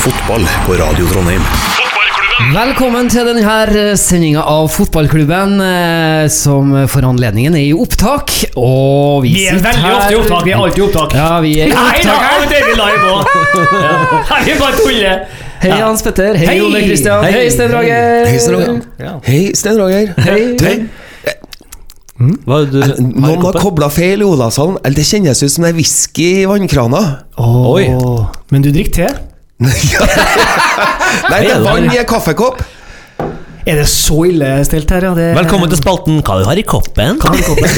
Fotball på Radio Trondheim. Velkommen til denne sendinga av Fotballklubben, eh, som for anledningen er i opptak. Og vi, Vi er veldig her- ofte i opptak. Vi er alltid i opptak. Ja, vi er i Nei da, opptak her. det er vi live òg! Ja. Vi bare tuller. Hei, Hans Petter. Hei, Hei. Ole Kristian. Hei. Hei, Sten Roger. Hei, Sten Roger. Ja. Hei, Sten Roger. Hei. Du, Hva, du, noen har kobla feil i Olavshallen. Det kjennes ut som det er whisky i vannkrana. Oi. Men du drikker te? Ja. Nei, det er vann i en kaffekopp. Er det så ille stelt her, ja? Det, velkommen til spalten Hva du har i koppen? Hva har i koppen?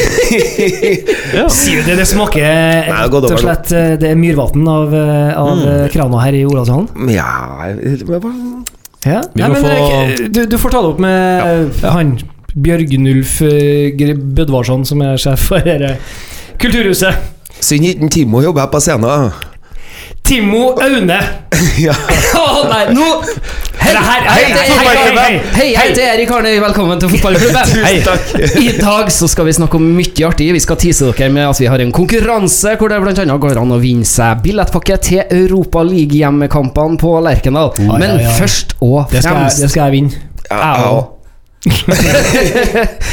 Sier du det? Det smaker rett og slett eh, Det er myrvann av, eh, av Mm. eh, krana her i Olavshallen? Ja Ja. Nei, men få- du, du får ta det opp med ja. han Bjørgnulf Bødvarsson, som er sjef for dette kulturhuset. Synd ikke Timo jobber på scenen. Timo Aune. Ja. Å nei, nå Hei, Det her- hei, hei, hei, hei, hei, hei, hei. hei, jeg heter Erik Arnøy. Velkommen til Fotballklubben. Tusen takk. I dag så skal vi snakke om mye artig. Vi skal tease dere med at vi har en konkurranse hvor det bl.a. går an å vinne seg billettpakke til Europa League-hjemmekampene på Lerkendal. Men først og Det skal, jeg, fremst det skal jeg vinne. Ja, ja.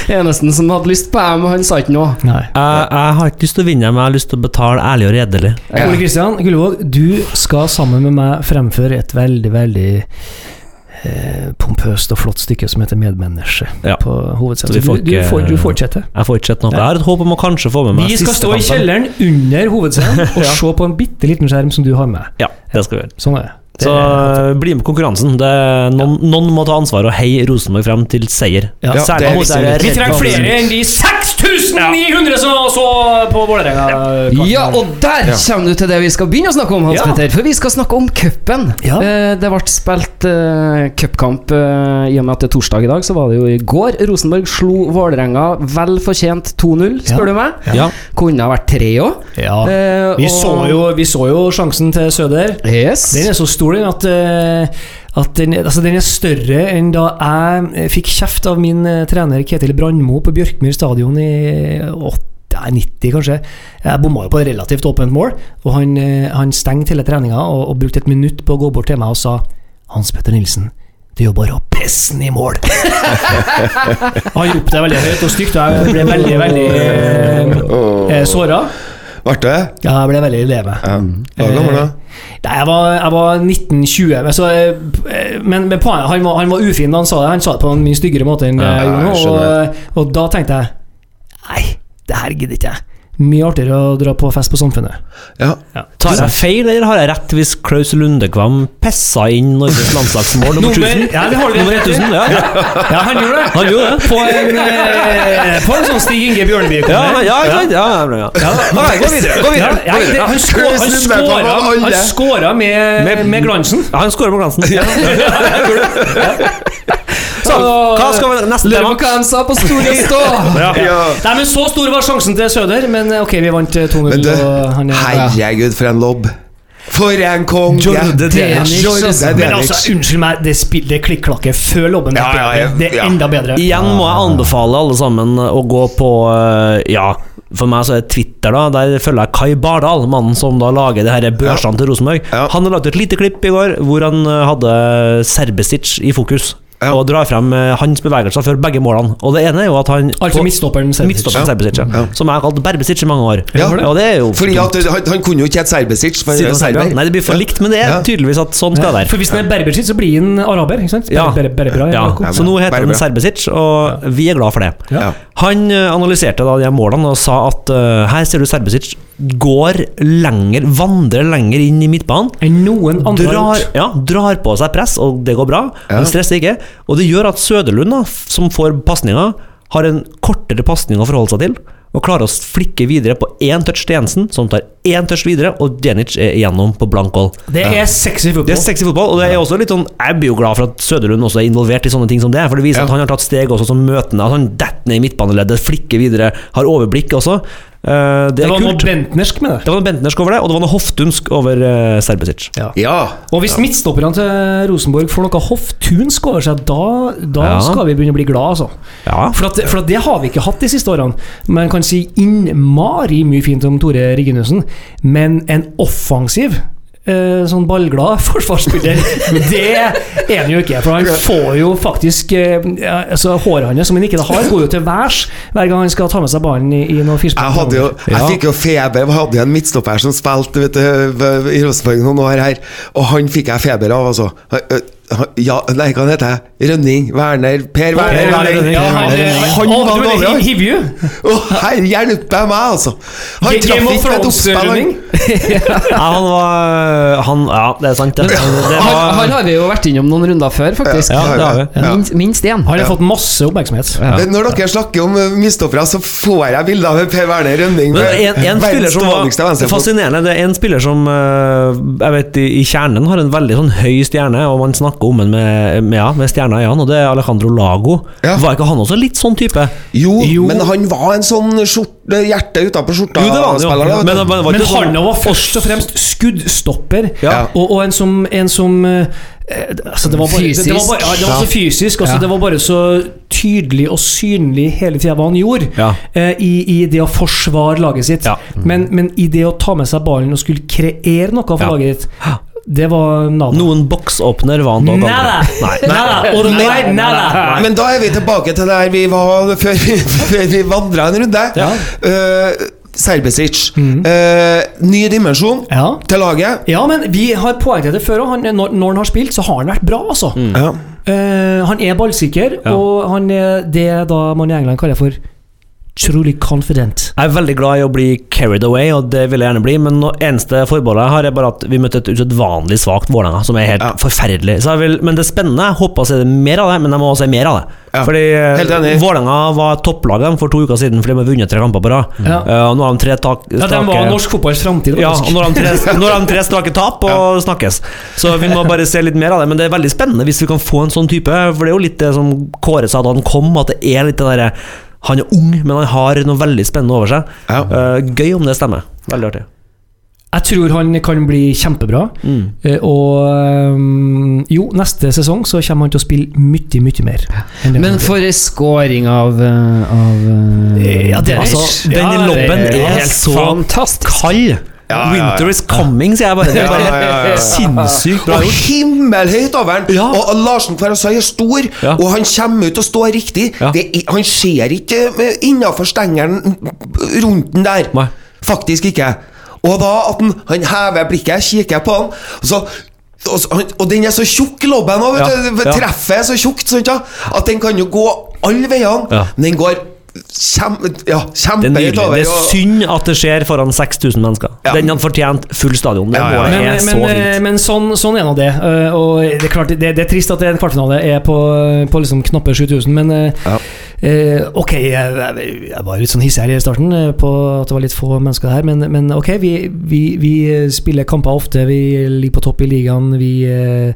Eneste som hadde lyst på M, han sa ikke noe. Nei. Jeg, jeg har ikke lyst til å vinne, men jeg har lyst til å betale ærlig og redelig. Ole Kristian Gullvåg, du skal sammen med meg fremføre et veldig, veldig eh, pompøst og flott stykke som heter 'Medmenneske' Ja. på hovedscenen. Du, du, får, du får ikke til. Jeg får ikke sett noe. Jeg har et håp om å kanskje få med meg Vi skal stå stå i kjelleren under hovedscenen og se på en bitte liten skjerm som du har med. Ja, det skal vi gjøre. Sånn er det. Det Så eh, bli med på konkurransen. Det, noen, noen må ta ansvar og heie Rosenborg frem til seier. Ja, det er mot viktig. det vi trenger flere enn de 6900 som så på Vålerenga. Ja, og der kommer du til det vi skal begynne å snakke om, Hans Ja. Petter. For vi skal snakke om cupen. Ja. Eh, det ble spilt uh, cupkamp eh, i og med at det er torsdag i dag, så var det jo i går. Rosenborg slo Vålerenga vel fortjent 2-0, spør Ja. du meg. Ja. Kunne ha vært tre òg. Ja. Eh, Vi vi så jo sjansen til Søder. Yes. Den er så stor den at, eh, at den, altså den er større enn da jeg eh, fikk kjeft av min eh, trener Ketil Brandmo på Bjørkmyr stadion i 8, 90, kanskje. Jeg bomma jo på et relativt åpent mål, og han, han stengte hele treninga og, og brukte et minutt på å gå bort til meg og sa Hans Petter Nilsen, det er jo bare å pisse den i mål. han ropte det veldig høyt og stygt, og jeg ble veldig, veldig eh, såra. Ble det? Ja, jeg ble veldig leve. Ja. Hva gammel da? Nei, jeg var, jeg var 1920, men, så, eh, men, men han, var, han var ufin da han sa det. Han sa det på en mye styggere måte enn Ja, jeg gjorde. Og, og da tenkte jeg Nei, det her gidder ikke jeg. Mye artigere å dra på fest på Samfunnet. Ja. Tar jeg feil, eller har jeg rett hvis Klaus Lundekvam pissa inn Norges landslagsmål nummer Nummer- 1000? ja, det har du Nummer rett i. 1000, ja. Ja, han gjorde det! Han gjorde det. På en, eh, på en sånn Stig Inge Bjørneby. Ja, ja, ja, ja, ja, ja, ja. Gå videre. Gå videre. ja, det, han skåra han med, med glansen. Ja, han skårer med glansen. Så, hva skal vi neste Lurer tema? på hva han sa på Store Stå! ja. Nei, men Så stor var sjansen til Søder, men eh, ok, vi vant eh, 2-0. Og han er- herregud, for en lobb. For en konge! Jordan altså. Men altså, unnskyld meg, det, spiller det klikk-klakke før lobben er Ja, ja, ja, Det er enda bedre. Igjen må jeg anbefale alle sammen å gå på eh, Ja, for meg så er det Twitter, da. Der følger jeg Kai Bardal, mannen som da lager de her børsene til Rosenborg. Ja. Han har lagt et lite klipp i går hvor han eh, hadde Serbesic i fokus. Ja. Og drar frem eh, hans bevegelser før begge målene. Og det ene er jo at han Altså midtstopperen Serbesic, ja. Som jeg har kalt Berbesic i mange år. Ja. Og det er jo Fordi at han, han kunne jo ikke hete Serbesic, for han er serber. Nei, det blir for likt, men det er tydeligvis at sånn skal det være. For hvis han er Berbesic, så blir han araber. ikke sant? Ja. Ber, ber, berbra, Ja, så nå heter han. Serbesic, og vi er glad for det. Ja. Han eh, analyserte da de målene og sa at uh, her ser du Serbesic går lenger, vandrer lenger inn i midtbanen. Enn noen andre Drar, ja, drar på seg press, og det går bra. Ja. Han stresser ikke. Og det gjør at Søderlund, da, som får pasninga, har en kortere pasning å forholde seg til. Og klarer å flikke videre på én touch til Jensen, som tar én touch videre, og Djenic er igjennom på blank hold. Det er sexy Det fotball. er sexy fotball, og det er også litt sånn Jeg blir jo glad for at Søderlund også er involvert i sånne ting som det. For det viser Ja. at han har tatt steg også som møtende. At han detter ned i midtbaneleddet, flikker videre, har overblikk også. Eh, det Det var noe bentnersk med det. Det var noe bentnersk over det, og det var noe hoftunsk over uh, Serbesic. Ja. Og hvis midtstopperne til Rosenborg får noe hoftunsk over seg, da, da Ja. skal vi begynne å bli glad, altså. Ja. For, at, for at det har vi ikke hatt de siste årene. Man kan si innmari mye fint om Tore Reginussen, men en offensiv eh, sånn ballglad forsvarsspiller. Det er han jo ikke. For han får jo faktisk eh, altså Håret hans, som han ikke har, går jo til værs hver gang han skal ta med seg ballen i, i noen firspill. Jeg, hadde jo, jeg fikk jo feber. Jeg hadde jo en midtstopper som spilte vet du, i Rosenborg noen år her, og han fikk jeg feber av, altså. Ja, nei, hva heter jeg? Rønning? Werner? Per Werner? Werner Rønning, ja, han- var dårlig. Hivju? Å, herre hjelpe meg, altså! Han traff ikke et oppspill. Ja, han var han, Ja, det er sant, det. det Han, var, han har vi jo vært innom noen runder før, faktisk. Ja, det har vi. Ja. Minst, minst én. Han har fått masse oppmerksomhet. Når dere snakker om uh, så får jeg bilder av Per Werner Rønning. Men med en, en spiller som var fascinerende Det er en spiller som eh, Jeg vet i, i kjernen har en veldig sånn høy stjerne, og man snakker om ham med, med, ja, med stjerna i han, og det er Alejandro Lago. Ja. Var ikke han også litt sånn type? Jo, Jo. men han var en sånn skjorte, hjerte utapå skjorta. Jo, det var han jo. spiller. Men, men, var Men sånn- han var først og fremst skuddstopper, Ja. og, og en som, en som eh, altså det var bare, Det, det var bare, ja, det var så fysisk. Altså Ja. Det var bare så tydelig og synlig hele tida hva han gjorde Ja. eh, i, i det å forsvare laget sitt. Ja. Men, men i det å ta med seg ballen og skulle kreere noe for Ja. laget ditt, det var nada. Noen boksåpner var han dog Nada! aldri. Nei. Nada! Nei, nada! Men da er vi tilbake til der vi var før vi, før vi vandra en runde. Ja. Uh, Serbesic. Eh, ny dimensjon Ja. til laget. Ja, men vi har poengtert det før òg. Når, når han har spilt, så har han vært bra, altså. Mm. Uh, han er ballsikker, Ja. og han er det da man i England kaller for truly confident. Jeg er veldig glad i å bli carried away, og det vil jeg gjerne bli, men nå- eneste forbeholdet jeg har, er bare at vi møtte et usedvanlig svakt Vålerenga, som er helt Ja. forferdelig. Så jeg vil, men det er spennende. Jeg håper å se mer av det, men jeg må også se mer av det. Ja, Fordi eh. Vålerenga var topplaget for to uker siden fordi de har vunnet tre kamper på rad. Ja. Uh, nå har de tre tak, Ja, De var norsk fotballs framtid, Ja, og nå har de tre, har de tre strake tap og snakkes. Så vi må bare se litt mer av det. Men det er veldig spennende hvis vi kan få en sånn type. For det er jo litt det som Kåre sa da han kom, at det er litt det derre Han er ung, men han har noe veldig spennende over seg. Ja. Uh, gøy om det stemmer. Veldig artig. Jeg tror han kan bli kjempebra. Mm. Uh, og um, jo, neste sesong så kommer han til å spille mye, mye mer. Men for en scoring av, av uh, Ja, det er- Altså, Ja, lobben er er helt så fantastisk. kald. Ja, ja, ja. Winter is coming, sier jeg bare. Det er bare sinnssykt bra Og himmelhøyt over den! Og, Larsen Kvarasai er stor, og han kommer ut og står riktig. Det, han ser ikke innafor stengelen rundt den der. Nei. Faktisk ikke. Og da at han, han hever blikket, kikker på han, og så og, og den er så tjukk, lobben òg. Ja, ja. Treffet er så tjukt at den kan jo gå alle veiene. Ja. Men den går kjem, ja, Det er nydelig. Det er synd at det skjer foran 6000 mennesker. Ja. Den hadde fortjent full stadion. Det Ja, ja, ja. men, er men, så eh, fint. men sånn, sånn er nå det. eh, Og det er klart det, det er trist at en kvartfinale er på, på liksom knappe 7000, men eh, eh, Ok, jeg, jeg, var litt sånn hissig her i starten eh, på at det var litt få mennesker her, men, men ok, vi, vi, vi spiller kamper ofte, vi ligger på topp i ligaen, vi eh,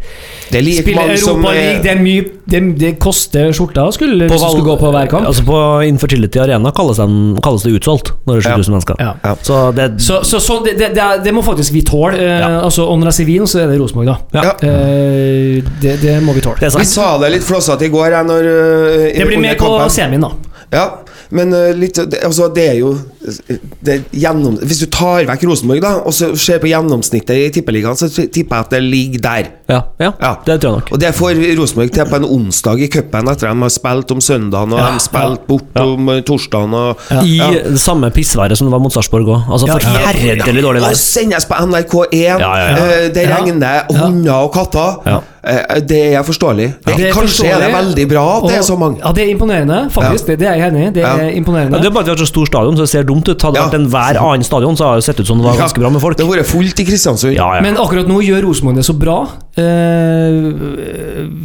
Det er like spiller Europaliga. Europa eh, det er mye Det, det koster skjorta skulle, På skulle gå på hver kamp. Altså På Infertility Arena kalles, den, kalles det utsolgt når det er 7000 mennesker. Ja. Ja. Så det Så, så, så det, det, det, det må faktisk vi tåle. Eh, Ja. altså, og når jeg sier Wien, så er det Rosenborg, da. Ja. Ja. Eh, det, det må vi tåle. Vi sa det litt flossete i går, jeg, når øh, Det blir mer på kampen. Semien, da. Ja, men uh, litt Altså, det er jo det er gjennom, Hvis du tar vekk Rosenborg, da, og så ser på gjennomsnittet i Tippeligaen, så tipper jeg at det ligger der. Ja, ja, Ja. det tror jeg nok. Og det får Rosenborg til på en onsdag i cupen, etter at de har spilt om søndagen, og Ja, de har spilt bort om øh, torsdagen og I det samme pissværet som det var mot Sarpsborg òg. Altså forferdelig dårlig Og sendes på NRK1. Ja, ja, ja. øh, Det regner hunder og katter. Ja. Eh, Det er forståelig. Det, Det er kanskje er det veldig bra at det er så mange. Ja, det er imponerende, faktisk. Det, det er jeg enig i. Det er Ja. imponerende. Ja, det er bare at vi har så stor stadion, så det ser dumt ut. Hadde det Ja. vært enhver annen stadion, så hadde det sett ut som det var ganske bra med folk. Det har vært fullt i Kristiansund. Ja, ja. Men akkurat nå gjør Rosenborg det så bra. Eh,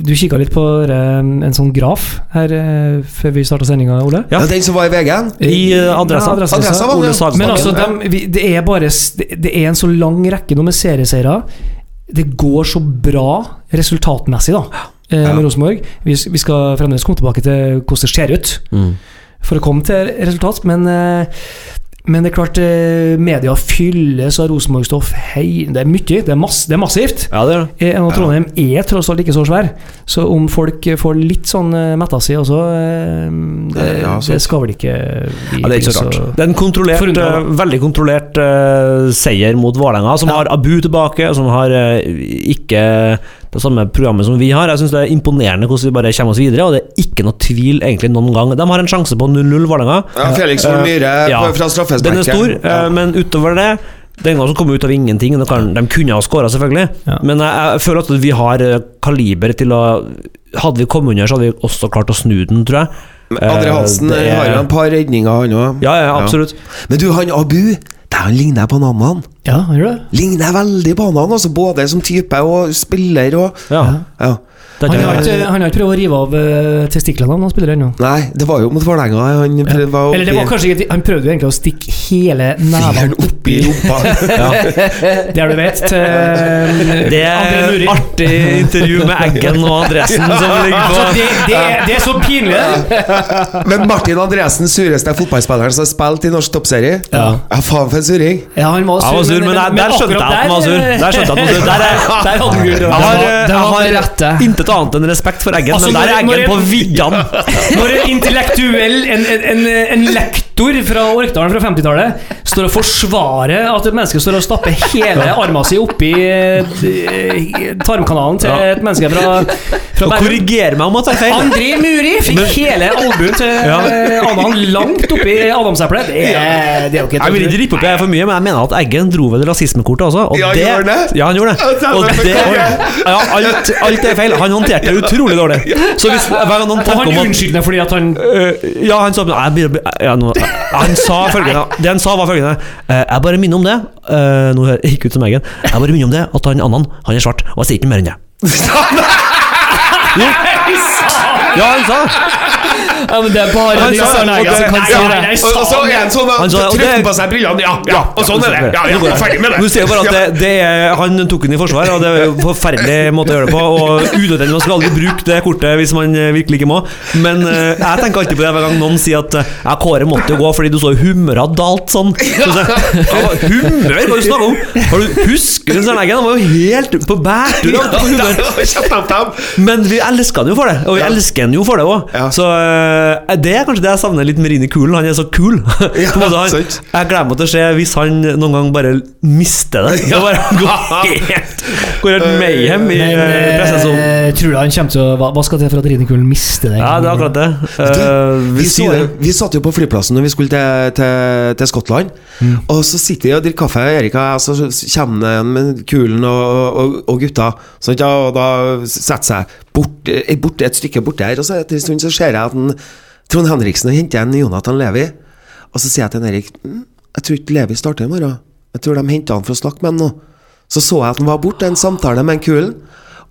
du kikka litt på eh, en sånn graf her eh, før vi starta sendinga, Ole. Ja. Ja, den som var i VG-en? I eh, adressa. Ja, adressa, Adressa var Ole det. Sagsbakken. Men altså, de, det er bare det, det er en så lang rekke nå med serieseiere. Det går så bra resultatmessig, da, eh, Ja. med Rosenborg. Vi, vi skal fremdeles komme tilbake til hvordan det ser ut, Mm. for å komme til resultat, men eh, Men det er klart, eh, media fylles av Rosenborg-stoff. Hei, det er mye. Det er, mass, det er massivt. Ja, det er det. Eh, Og Trondheim er tross alt ikke så svær, så om folk får litt sånn eh, metta si også, eh, det, Ja, det skal vel ikke bli Ja, det er ikke så rart. Det er en kontrollert, Forundre. veldig kontrollert uh, seier mot Vålerenga, som har Abu tilbake, og som har uh, ikke det samme programmet som vi har. Jeg syns det er imponerende hvordan vi bare kommer oss videre, og det er ikke noe tvil egentlig noen gang. De har en sjanse på 0-0, Vålerenga. Ja, Felix Horn Myhre uh, ja. fra straffesparket. Den er stor, Ja. men utover det den gangen som kom ut av ingenting. De, kan, de kunne ha skåra, selvfølgelig, Ja. men jeg, jeg føler at vi har eh, kaliber til å Hadde vi kommet under, så hadde vi også klart å snu den, tror jeg. Men Andre Hansen det er- har jo en par redninger, han òg. Ja, ja, absolutt. Men du, han Abu, han ligner på en annen. Ja, han gjør det. Ligner veldig på en annen, altså, både som type og spiller og Ja. ja. Han har ikke, han har ikke prøvd å rive av eh, testiklene han spiller ennå. Nei, det var jo mot Vålerenga. Han prøvde var Eller det var kanskje ikke Han prøvde jo egentlig å stikke hele nevene oppi rumpa. Det er du vet, til eh, Det er et artig intervju med Eggen og Andresen som ligger Altså, det, det, det er så pinlig! det. Men Martin Andresen, sureste fotballspilleren som har spilt i norsk toppserie? Ja. faen for en suring. Ja, han var Jeg var sur, men der, der skjønte jeg at han var sur. Der skjønte jeg at han var sur. Der, er, Der der, der, der, har, jeg var har det rette. Intet annet enn respekt for Eggen, Altså, men der er Eggen på viddene. Når en intellektuell, en, en, en, en lektor fra Orkdalen fra 50-tallet står og forsvarer at et menneske står og stapper hele armen sin oppi eh, tarmkanalen til et menneske fra, fra Bærum korrigerer meg om at jeg tar feil. André Muri fikk hele albuen til Ja. eh, Adam langt oppi adamseplet. Det, er- det er jo ikke Jeg vil ikke rippe opp jeg for mye, men jeg mener at Eggen dro vel rasismekortet også. Og Ja, det, gjorde det? Ja, han gjorde det. Og det er ja, alt, alt er feil. Han håndterte det utrolig dårlig. Så hvis hver gang noen tenker han om at unnskyldte fordi at han Øh, ja, han sa jeg blir- ja, nå, Han sa følgende Det han sa, var følgende eh, Jeg bare minner om det. eh, nå hører jeg ikke ut som Eggen. Jeg bare minner om det at han annen, han er svart, og jeg sier ikke mer enn det. Jo. Ja, han sa Ja, men det er bare Han de sa- som og det- kan si ja, det. Og og så er han sånn Han sa- og det- trykker på seg brillene, ja, ja, og sånn er det. Ja, ja, ferdig med det. Du ser bare at det, det er, Han tok den i forsvar, og det er en forferdelig måte å gjøre det på. Og unødvendig, Man skal aldri bruke det kortet hvis man eh, virkelig ikke må. Men eh, jeg tenker alltid på det hver gang noen sier at eh, ja, Kåre måtte jo gå fordi du så humøret dalt sånn. Så, så, ja, humør? Hva er det du snakker om? Har du, husker du Søren Eggen? Han var jo helt på bærtur. Men vi elsker han jo for det, og vi elsker han jo for det òg. Så eh, det er kanskje det jeg savner litt med Rini Kulen. Han er så kul. Ja, han, sant. jeg gleder meg til å se hvis han noen gang bare mister det. Ja. bare går helt Går helt mayhem i Men eh, pressesonen. eh, tror du han kommer til å Hva hva skal til for at Rinekulen mister det? Ja, det er akkurat det. Uh, Vi, vi så, det. vi satt jo på flyplassen når vi skulle til, til, til Skottland. Og så sitter vi og drikker kaffe, Erik og jeg, så kommer han med kulen og, og, og gutta. Sant, ja, og da setter seg bort, eh, bort, et stykke borte her, og så etter en stund så ser jeg at en, Trond Henriksen henter en Jonathan Levi. Og så sier jeg til en Erik «Mm, Jeg tror ikke Levi starter i morgen. Jeg tror de henter han for å snakke med han nå. Så så jeg at han var borte, en samtale med en kulen.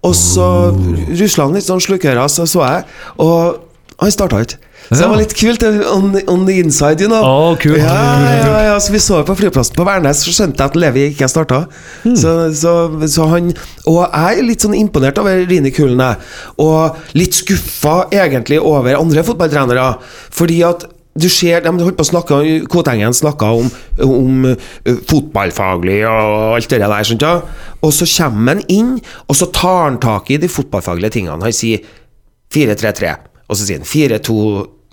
Og så rusla han litt sånn slukøra, så så jeg, og han starta ikke. Så det var litt kult. On, on the inside, you know. Oh, cool. Ja, ja, ja, så Vi så på flyplassen på Værnes, så skjønte jeg at Levi ikke starta. Så, så, så han Og jeg er litt sånn imponert over Rini Kulen. Og litt skuffa egentlig over andre fotballtrenere. Fordi at du ser, De holdt på å snakke Kotengen snakka om, om eh, fotballfaglig og alt det der. Sånt, ja. Og så kommer han inn, og så tar han tak i de fotballfaglige tingene. Han sier 4-3-3, og så sier han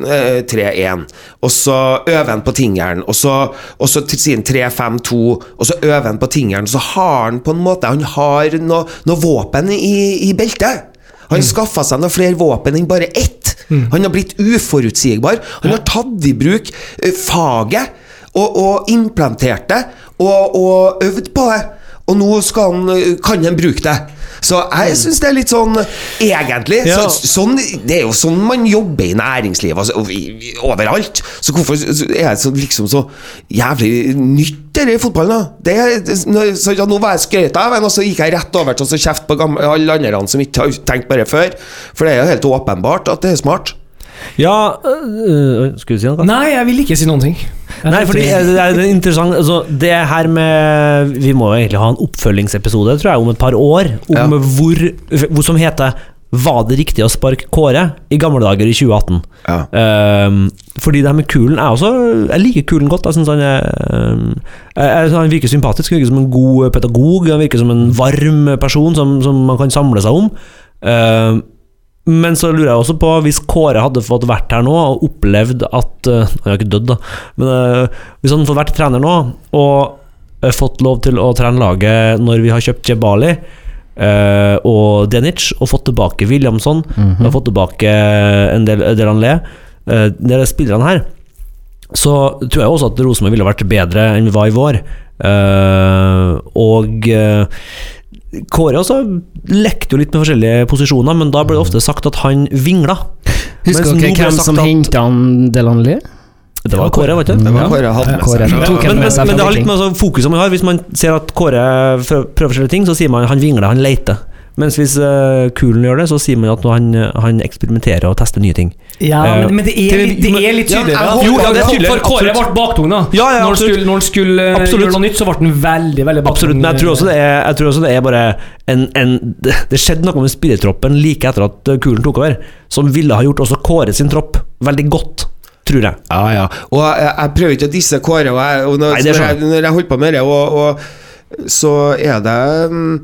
4-2-3-1, og så øver han på tingeren, og så, og så sier han 3-5-2, og så øver han på tingeren, så har han på en måte Han har noe, noe våpen i, i beltet. Han mm. skaffa seg noen flere våpen enn bare ett. Han har blitt uforutsigbar. Han har tatt i bruk eh, faget og, og implantert det og, og øvd på det. Og nå han, eh, kan han bruke det. Så jeg syns det er litt sånn Egentlig. Ja. Så, sånn, det er jo sånn man jobber i næringslivet altså, overalt. Så hvorfor er det så, liksom så jævlig nytt, det i fotballen? da? Det, så, ja, nå var jeg skrøt av en, og så gikk jeg rett over til å kjefte på gamle, alle andre som ikke har tenkt på det før. For det er jo helt åpenbart at det er smart. Ja øh, Skulle du si noe? Nei, jeg vil ikke si noen ting. Jeg Nei, fordi det er interessant altså, Det her med Vi må jo egentlig ha en oppfølgingsepisode, tror jeg, om et par år. Om Ja. hvor, hvor Som heter Var det riktig å sparke Kåre i gamle dager i 2018? Ja. Um, fordi det her med Kulen er også Jeg liker Kulen godt. Jeg synes han, er, ehm, jeg, jeg, han virker sympatisk, han virker som en god pedagog. Han virker som en varm person som, som man kan samle seg om. Ehm, men så lurer jeg også på, hvis Kåre hadde fått vært her nå og opplevd at eh, Han har ikke dødd, da. Men eh, hvis han hadde fått vært trener nå, og eh, fått lov til å trene laget når vi har kjøpt Jebali og Denic, og fått tilbake Williamson, og fått tilbake en del Delanlé, uh, de spillerne her, så tror jeg også at Rosenborg ville vært bedre enn vi var i vår. Eh, og Kåre også lekte jo litt med forskjellige posisjoner, men da ble det ofte sagt at han vingla. Husker dere ble hvem som at- han Delanley? Det var Kåre, var ikke Det det? var Kåre hadde Kåre seg. tok Men, men, men det har litt med altså, fokuset man har. Hvis man ser at Kåre prøver forskjellige ting, så sier man han vingler, han leter. Mens hvis uh, Kulen gjør det, så sier man at han, han eksperimenterer og tester nye ting. Ja, uh, men, men det, er, litt- det er litt tydeligere. Ja, Jo, ja, det er tydeligere, For Kåre ble baktung, da. Ja, ja, når han skulle, når han skulle eh, gjøre noe nytt, så ble han veldig veldig baktung. Absolutt, men jeg tror også det er, jeg tror også det er bare en, en Det det skjedde noe med spillertroppen like etter at Kulen tok over, som ville ha gjort også Kåre sin tropp veldig godt, tror jeg. Ja, ja. Og jeg, jeg prøver ikke å disse Kåre. Og jeg, og når, Nei, når, jeg, når jeg holder på med det, og, og, så er det mm,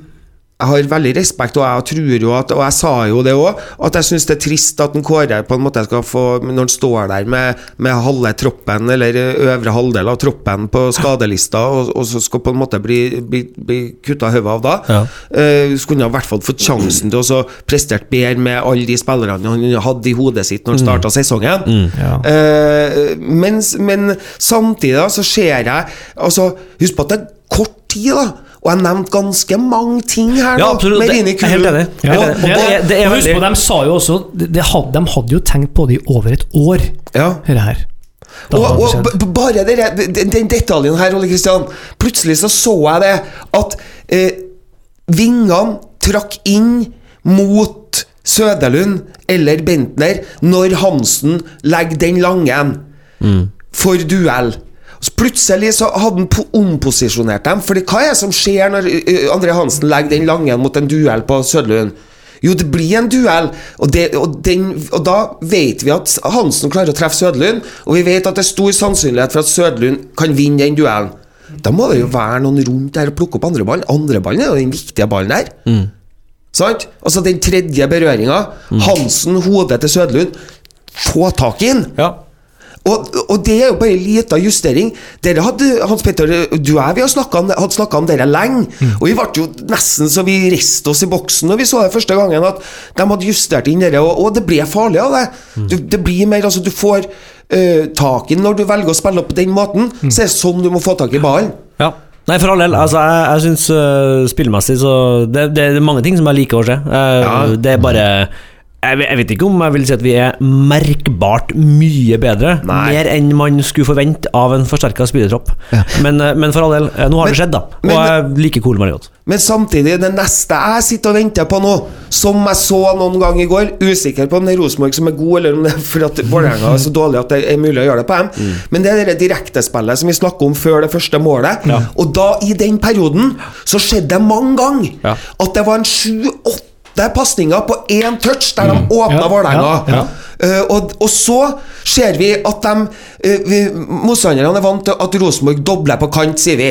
Jeg har veldig respekt, og jeg tror jo at Og jeg sa jo det òg, at jeg syns det er trist at en Kåre på en måte skal få Når han står der med, med halve troppen, eller øvre halvdel av troppen på skadelista, og, og så skal på en måte bli, bli, bli kutta hodet av da, Ja. uh, skulle han i hvert fall fått sjansen til å prestere bedre med alle de spillerne han hadde i hodet sitt når han starta sesongen. Ja. uh, mens, men samtidig da, så ser jeg altså, Husk på at det er kort tid, da. Og jeg nevnte ganske mange ting her Ja, nå. med det- Rini er helt enig. Ja, Og- det, og det det er og husk på, De sa jo også det, det hadde, De hadde jo tenkt på det i over et år, Ja. dette her. Da Og, og bare dere, den, den detaljen her, Ole Kristian. Plutselig så så jeg det at eh, vingene trakk inn mot Søderlund eller Bentner når Hansen legger den lange en for duell. Så plutselig så hadde han po- omposisjonert dem. Fordi hva er det som skjer når eh, André Hansen legger den lange mot en duell på Sødlund? Jo, det blir en duell, og, det, og, den, og da vet vi at Hansen klarer å treffe Sødlund, og vi vet at det er stor sannsynlighet for at Sødlund kan vinne den duellen. Da må det jo være noen rundt der og plukke opp andre ballen. Andre ballen er jo den viktige ballen der. Sant? Altså den tredje berøringa. Hansen, hodet til Sødlund. Få tak i den! Ja. Og, og det er jo bare en liten justering. Dere hadde, Hans Petter, du og jeg vi har snakket hadde snakka om dere lenge. Og vi ble jo nesten så vi riste oss i boksen når vi så det første gangen, at de hadde justert inn dere, og, og det ble farlig av det. Du, det blir mer, altså Du får uh, tak i den når du velger å spille opp på den måten. Så er det sånn du må få tak i ballen. Ja. Nei, for all del. Altså, jeg, jeg syns uh, spillmessig så det, det er mange ting som jeg liker å se. Uh, Ja. Det er bare jeg, vet- ikke om jeg vil si at vi er merkbart mye bedre. Nei. Mer enn man skulle forvente av en forsterka spillertropp. Men, eh, men for all del, eh, nå har Men- det skjedd, da. Og men- jeg liker veldig godt. Men samtidig, det neste jeg sitter og venter på nå, som jeg så noen gang i går Usikker på om det er Rosenborg som er god, eller om det er at Vålerenga er så dårlig at det er mulig å gjøre det på dem. Men det er det direktespillet som vi snakker om før det første målet. Og da, i den perioden, så skjedde det mange ganger Ja. at det var en sju-åtte pasninger på én touch der de åpna Ja, Vålerenga. ja, ja. uh, og, og så ser vi at de uh, Motstanderne er vant til at Rosenborg dobler på kant, sier vi.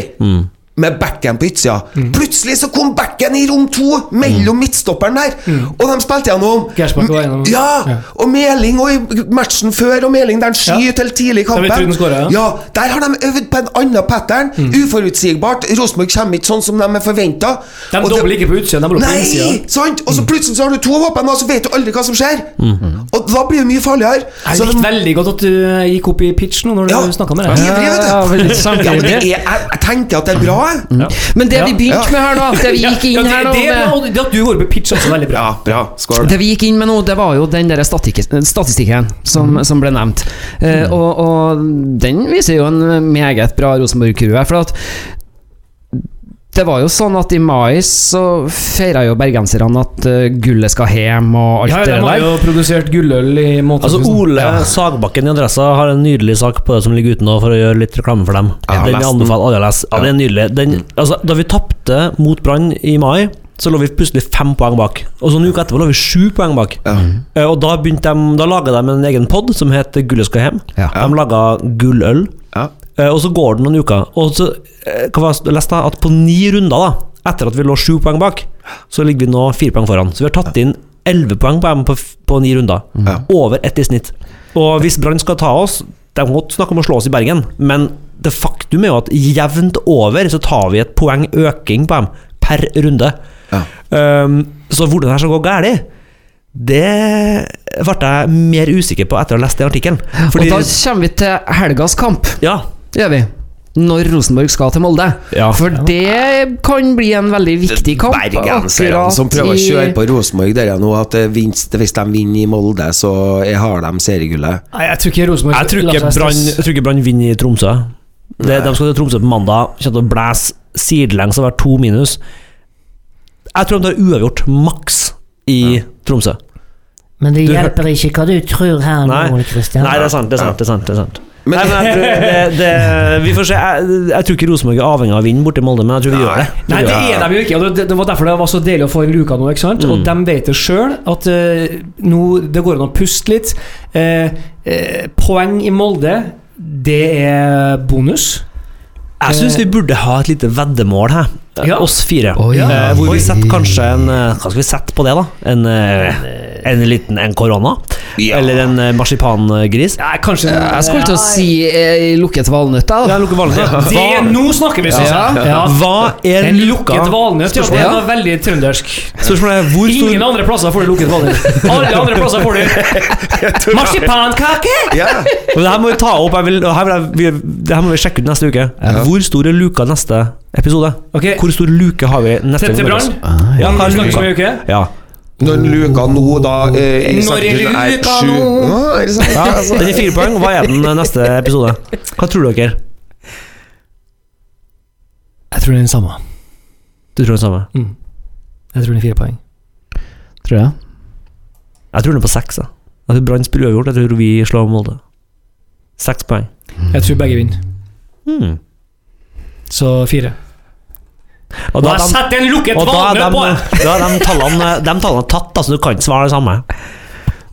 Med backen på utsida. Plutselig så kom backen i rom to, mellom midtstopperen der! Og de spilte gjennom. Gjennom. Ja! Ja. Og Meling og i matchen før, og Meling der han skyter ja. tidlig i kampen. den skårer, ja. Der har de øvd på en annen pattern. Uforutsigbart. Rosenborg kommer ikke sånn som de er forventa. De dobler ikke på utsida, de dobler på innsida. sant? Og så plutselig så har du to våpen, og så vet du aldri hva som skjer. Og da blir det mye farligere. Jeg Så likte de- veldig godt at du eh, gikk opp i pitch nå når du Ja. snakka med deg. Ja. Ja, ja, Ja, ja, ja, ja, er, jeg, jeg tenker at det er bra, jeg. Men det vi begynte med her, nå det vi gikk inn det, her nå det, med og det at du går på pitch, også veldig bra. Ja, bra. Skål. Det vi gikk inn med nå, det var jo den der statistikken som, mm. som ble nevnt. Uh, og, og den viser jo en meget bra Rosenborg-kurve. For at det var jo sånn at i mai så feira jo bergenserne at eh, gullet skal hjem og alt Ja, det de har jo produsert gulløl i Altså Ole Ole Sagbakken i Adressa har en nydelig sak på det som ligger ute nå, for å gjøre litt reklame for dem. Ja, den anbefaler alle å lese. Ja, det er nydelig. Den, altså, da vi tapte mot Brann i mai, så lå vi plutselig fem poeng bak. Og så en uke etterpå lå vi sju poeng bak. Ja. Uh, Og da begynte de Da laga de en egen pod som het Gullet skal hjem. Ja. De laga gulløl. Eh, Og så går det noen uker. Og så eh, hva var det jeg leste at på ni runder, da etter at vi lå sju poeng bak, så ligger vi nå fire poeng foran. Så vi har tatt inn elleve poeng på på, på ni runder. Ja. Over ett i snitt. Og hvis Brann skal ta oss De kan godt snakke om å slå oss i Bergen, men det faktum er jo at jevnt over så tar vi et poeng øking på dem per runde. Ja. Um, så hvordan det skal gå galt, det ble jeg mer usikker på etter å ha lest den artikkelen. Og da kommer vi til helgas kamp, ja, gjør vi. Når Rosenborg skal til Molde. Ja. For det kan bli en veldig viktig kamp. Bergenserne som prøver å kjøre på Rosenborg der nå, at vinst, hvis de vinner i Molde, så er- har de seriegullet. Nei, jeg tror ikke Rosenborg Jeg tror ikke Brann vinner i Tromsø. Det, de skal til Tromsø på mandag. Kommer til å blæse sidelengs og være to minus. Jeg tror de tar uavgjort maks i Tromsø. Men det Du hjelper ikke hva du tror her Nei. nå, Kristian. Nei, det er sant. det er sant, det er sant, det er sant. Men- Nei, men det, det, Vi får se. Jeg, jeg tror ikke Rosenborg er avhengig av å vinne borte i Molde, men jeg tror vi gjør det. Nei, det er de jo ikke. og Det, det var derfor det var så deilig å få en luka nå. ikke sant? Og de vet det sjøl, at uh, nå det går an å puste litt. Uh, uh, poeng i Molde, det er bonus. Jeg syns vi burde ha et lite veddemål her. Ja. Oss fire. Oh, ja. hvor vi setter kanskje en Hva skal vi sette på det, da? En, en liten en korona? Ja. Eller en eh, marsipangris? Ja, kanskje Jeg skulle til å si eh, lukket valnøtt, da. Ja, lukket valnøtt. det, Nå snakker vi, syns jeg. Ja. Hva er En lukket valnøtt, ja, det Ja. var veldig trøndersk. Spørsmålet er hvor Ingen andre plasser får du lukket valnøtt. Alle andre plasser får du marsipankake! Ja. Men det her må vi ta opp. Jeg vil, her vil jeg, vi, det her må vi sjekke ut neste uke. Hvor stor er luka neste episode? Okay. Hvor stor luke har vi neste til episode? Brann. Ja, luka? uke. Ja. Når luka nå, da eh, Når er luka nå? Ja, det sant? ja. Altså. Den er fire poeng. Hva er den neste episode? Hva tror dere? Jeg tror den er den samme. Du tror den samme? Jeg tror den er fire poeng. Tror jeg. Jeg tror den er på seks. Jeg, jeg tror Brann spiller uavgjort. Jeg tror vi slår Molde. Seks poeng. Jeg tror begge vinner. Mm. Så fire. Og Og da er de, setter en lukket og da valnøtt på! de, da er de, tallene, de tallene tatt, da, så du kan ikke svare det samme.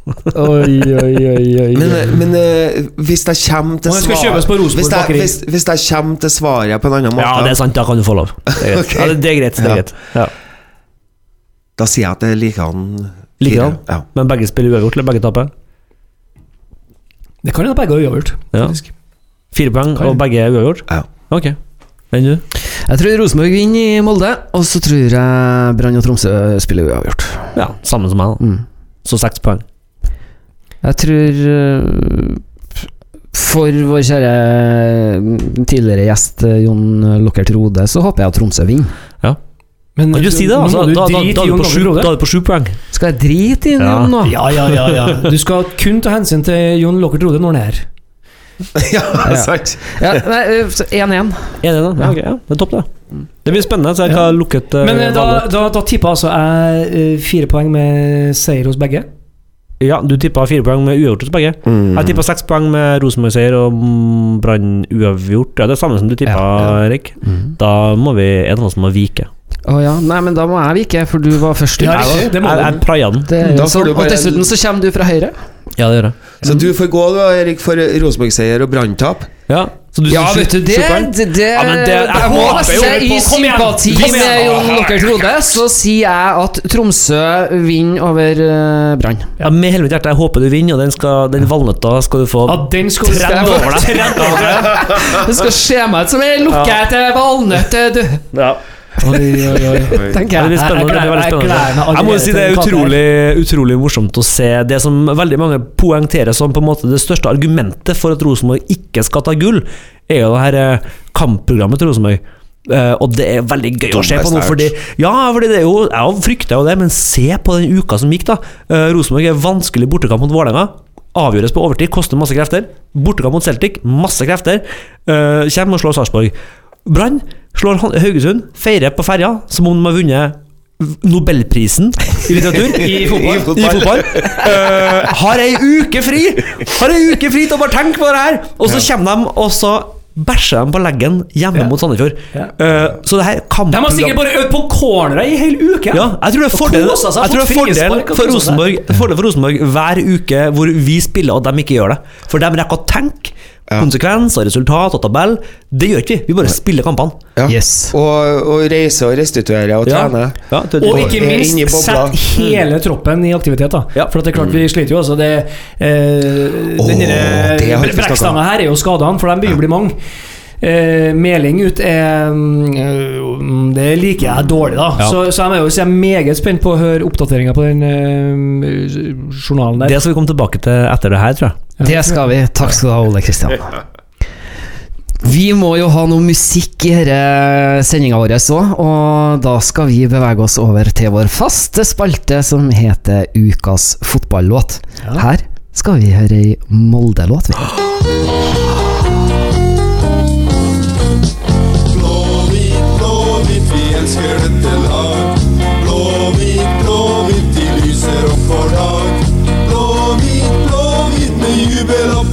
Oi, oi, oi, oi. Men, eh, men eh, hvis jeg kommer til svaret den skal kjøpes på hvis, jeg, hvis, hvis jeg kommer til svaret på en annen måte, Ja, det er sant. Da kan du få lov. Det er greit. okay. Ja, det, det er greit. Det er Ja. greit. Ja. da sier jeg at det er likedan. Likedan? Ja. Men begge spiller uavgjort, eller begge taper? Det kan hende begge har uavgjort. Ja. faktisk. Fire poeng, og begge er uavgjort? Ja. Ok. Enn du? Jeg tror Rosenborg vinner i Molde, og så tror jeg Brann og Tromsø spiller uavgjort. Ja, samme som meg. da. Mm. Så seks poeng. Jeg tror øh, For vår kjære mm, tidligere gjest øh, Jon Lockert Rode, så håper jeg at Tromsø vinner. Men Kan du si det, altså? du Da, da, da, da, er du på sju, da er du på sju poeng. Skal jeg drite i Ja. Jon nå? Ja, ja, ja, ja. Du skal kun ta hensyn til Jon Lockert Rode når han er her. ja, sant. Ja, nei, øh, så 1-1. Ja, da? Ja, okay, ja. Det er topp, det. Det blir spennende. Så jeg Ja. har lukket uh, Men eh, da, da, da tippa altså jeg eh, fire poeng med seier hos begge. Ja, du tippa fire poeng med uavgjort hos begge. Mm. Jeg tippa seks poeng med Rosenborg-seier og mm, Brann uavgjort. Ja, det er samme som du tippa, Ja, Erik. Da må vi en av oss må vike. Å ja. Nei, men da må jeg vike, for du var først. Ja, riktig. Det må Jeg, jeg praia den. Det er Da jo får sånn. du Og bare- dessuten så kommer du fra høyre. Ja, det gjør jeg. Så du får gå, da, Erik, for Rosenborg-seier og Brann-tap. Ja, så du Ja, sju- vet du, det, sju poeng? det, det Ja, men det- jeg Jeg må håper jo på- i kom igjen. sympati Kom igjen. med Jon Lokkert Rode, så sier jeg at Tromsø vinner over uh, Brann. Ja, med helvete hjerte, jeg håper du vinner, og den, skal, den valnøtta skal du få Ja, den skal du Trend over deg. Det skal se meg ut som ei lukkete valnøtt, du. Ja. Oi, oi, oi. Tenker jeg. Det blir veldig Jeg spennende. meg Jeg må si det er utrolig, utrolig morsomt å se det som veldig mange poengterer som på en måte det største argumentet for at Rosenborg ikke skal ta gull, er jo det her eh, kampprogrammet til Rosenborg. Uh, og det er veldig gøy å se på nå, fordi Ja, fordi det er jo Jeg frykter jo det, men se på den uka som gikk, da. Uh, Rosenborg er vanskelig bortekamp mot Vålerenga. Avgjøres på overtid, koster masse krefter. Bortekamp mot Celtic, masse krefter. Uh, kommer og slår Sarpsborg. Brann slår Haugesund, feirer på ferja som om de har vunnet Nobelprisen i litteratur. I fotball. I fotball. Eh, har ei uke fri! Har ei uke fri til å bare tenke på det her! Og så kommer de, og så bæsjer de på leggen hjemme Ja. mot Sandefjord. Ja. Uh, så det her kan De har sikkert bare øvd på cornera i hele uke! ja, jeg tror det er fordel, jeg tror det er fordel for. Rosenborg Fordel for Rosenborg hver uke hvor vi spiller og de ikke gjør det. For de rekker å tenke konsekvens og resultat og tabell. Det gjør ikke vi. Vi bare spiller kampene. Ja. Yes. Og, og reise og restituere og Ja. trene. Ja, Og Og ikke minst sett hele troppen i aktivitet. da Ja. For at det er klart vi sliter jo. Altså det, eh, oh, Brekkstanga her er jo skadene, for de begynner å bli mange. Eh, meling ut er mm, Det liker jeg dårlig, da. Ja. Så, så jeg er jo så jeg er meget spent på å høre oppdateringer på den eh, journalen der. det skal vi komme tilbake til etter det her, tror jeg. Det skal vi. Takk skal du ha, Ole Kristian. Vi må jo ha noe musikk i denne sendinga vår òg, og da skal vi bevege oss over til vår faste spalte som heter Ukas fotballåt. Her skal vi høre ei Molde-låt. vi.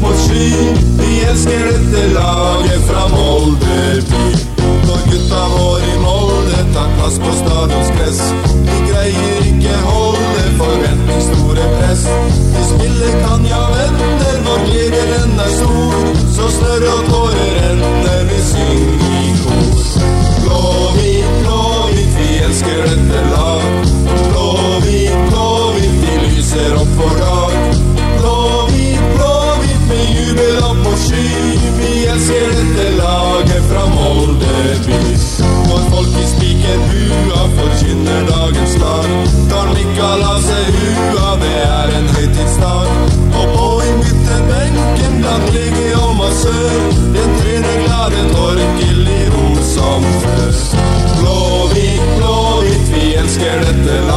Mot Ski. Vi elsker dette laget fra Molde by. Når gutta våre i Molde tar plass på stadions gress. De greier ikke holde forventningsstore press. De spiller kan ja venner, når gleden den er stor. Så snørr og tårer renner, vi synger i kor. Blåhvit, blåhvit, vi elsker dette lag. Blåhvit, blåhvit, de lyser opp for dag. Vi laget fra Molde by. Når folk i spikerbua forkynner dagens lag, tar hua, det er en høytidsdag. Og på innbytterbenken blant lege og massør, den trener glad en i ro som før. Blåhvit, blåhvit, vi elsker dette lag.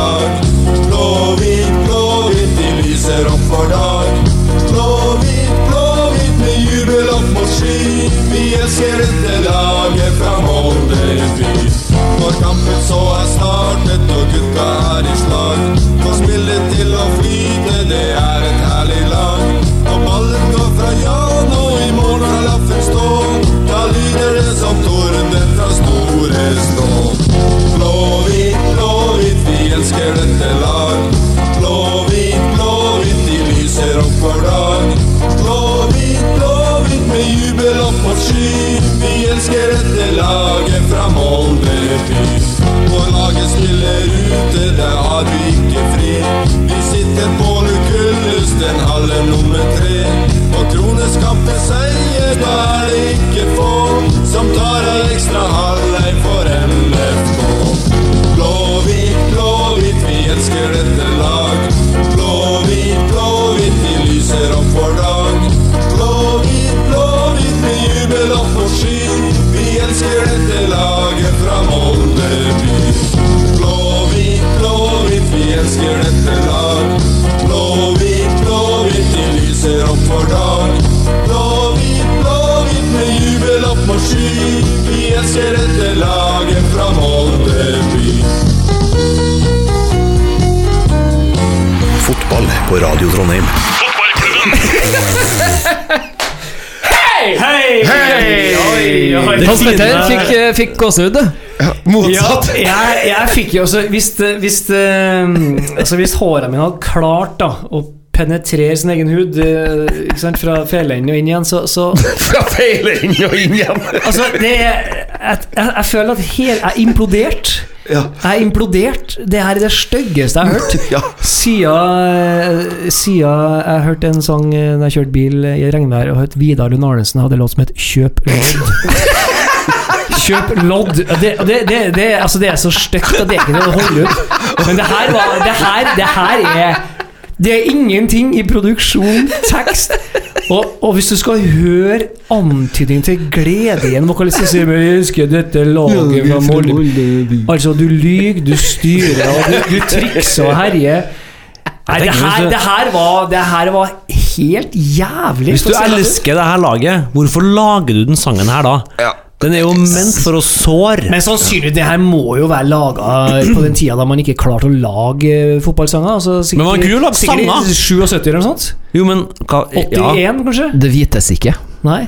På Radio Trondheim. Hei! Hei! Hans Petter fikk, eh, fikk gåsehud, du. Ja, Motsatt. jeg, jeg fikk jo også Hvis, det- hvis, altså hvis håra mine hadde klart da å penetrere sin egen hud eh, ikke sant, fra feleenden og inn igjen, så, så Fra feilen og inn igjen. Altså, det er Jeg, jeg, jeg føler at hel, Jeg er implodert. Ja. Jeg er implodert. Det her er det styggeste jeg har hørt. Ja. Siden, siden jeg hørte en sang da jeg kjørte bil i regnvær og hørte Vidar Lund Arnesen hadde låt som het 'Kjøp lodd'. Kjøp lodd. Det, det, det, det, altså det er så stygt at det ikke å holde ut. Men det her var Det her, det her er Det er ingenting i produksjon, tekst. Og, og hvis du skal høre antydning til glede i en vokalist som sier 'Jeg elsker dette laget fra Molde' Altså, du lyver, du styrer, og du, du trikser og herjer. Nei, det her, det her var Det her var helt jævlig. Hvis du elsker det her laget, hvorfor lager du den sangen her da? Ja. Den er jo ment for å såre. Men sannsynlig, det her må jo være laga på den tida da man ikke klarte å lage eh, fotballsanger. Altså, sikkert, Men man kunne jo lage sikkert sanger. 77 eller noe sånt. Jo, men hva, 81, ja. kanskje? Det vites ikke. Nei.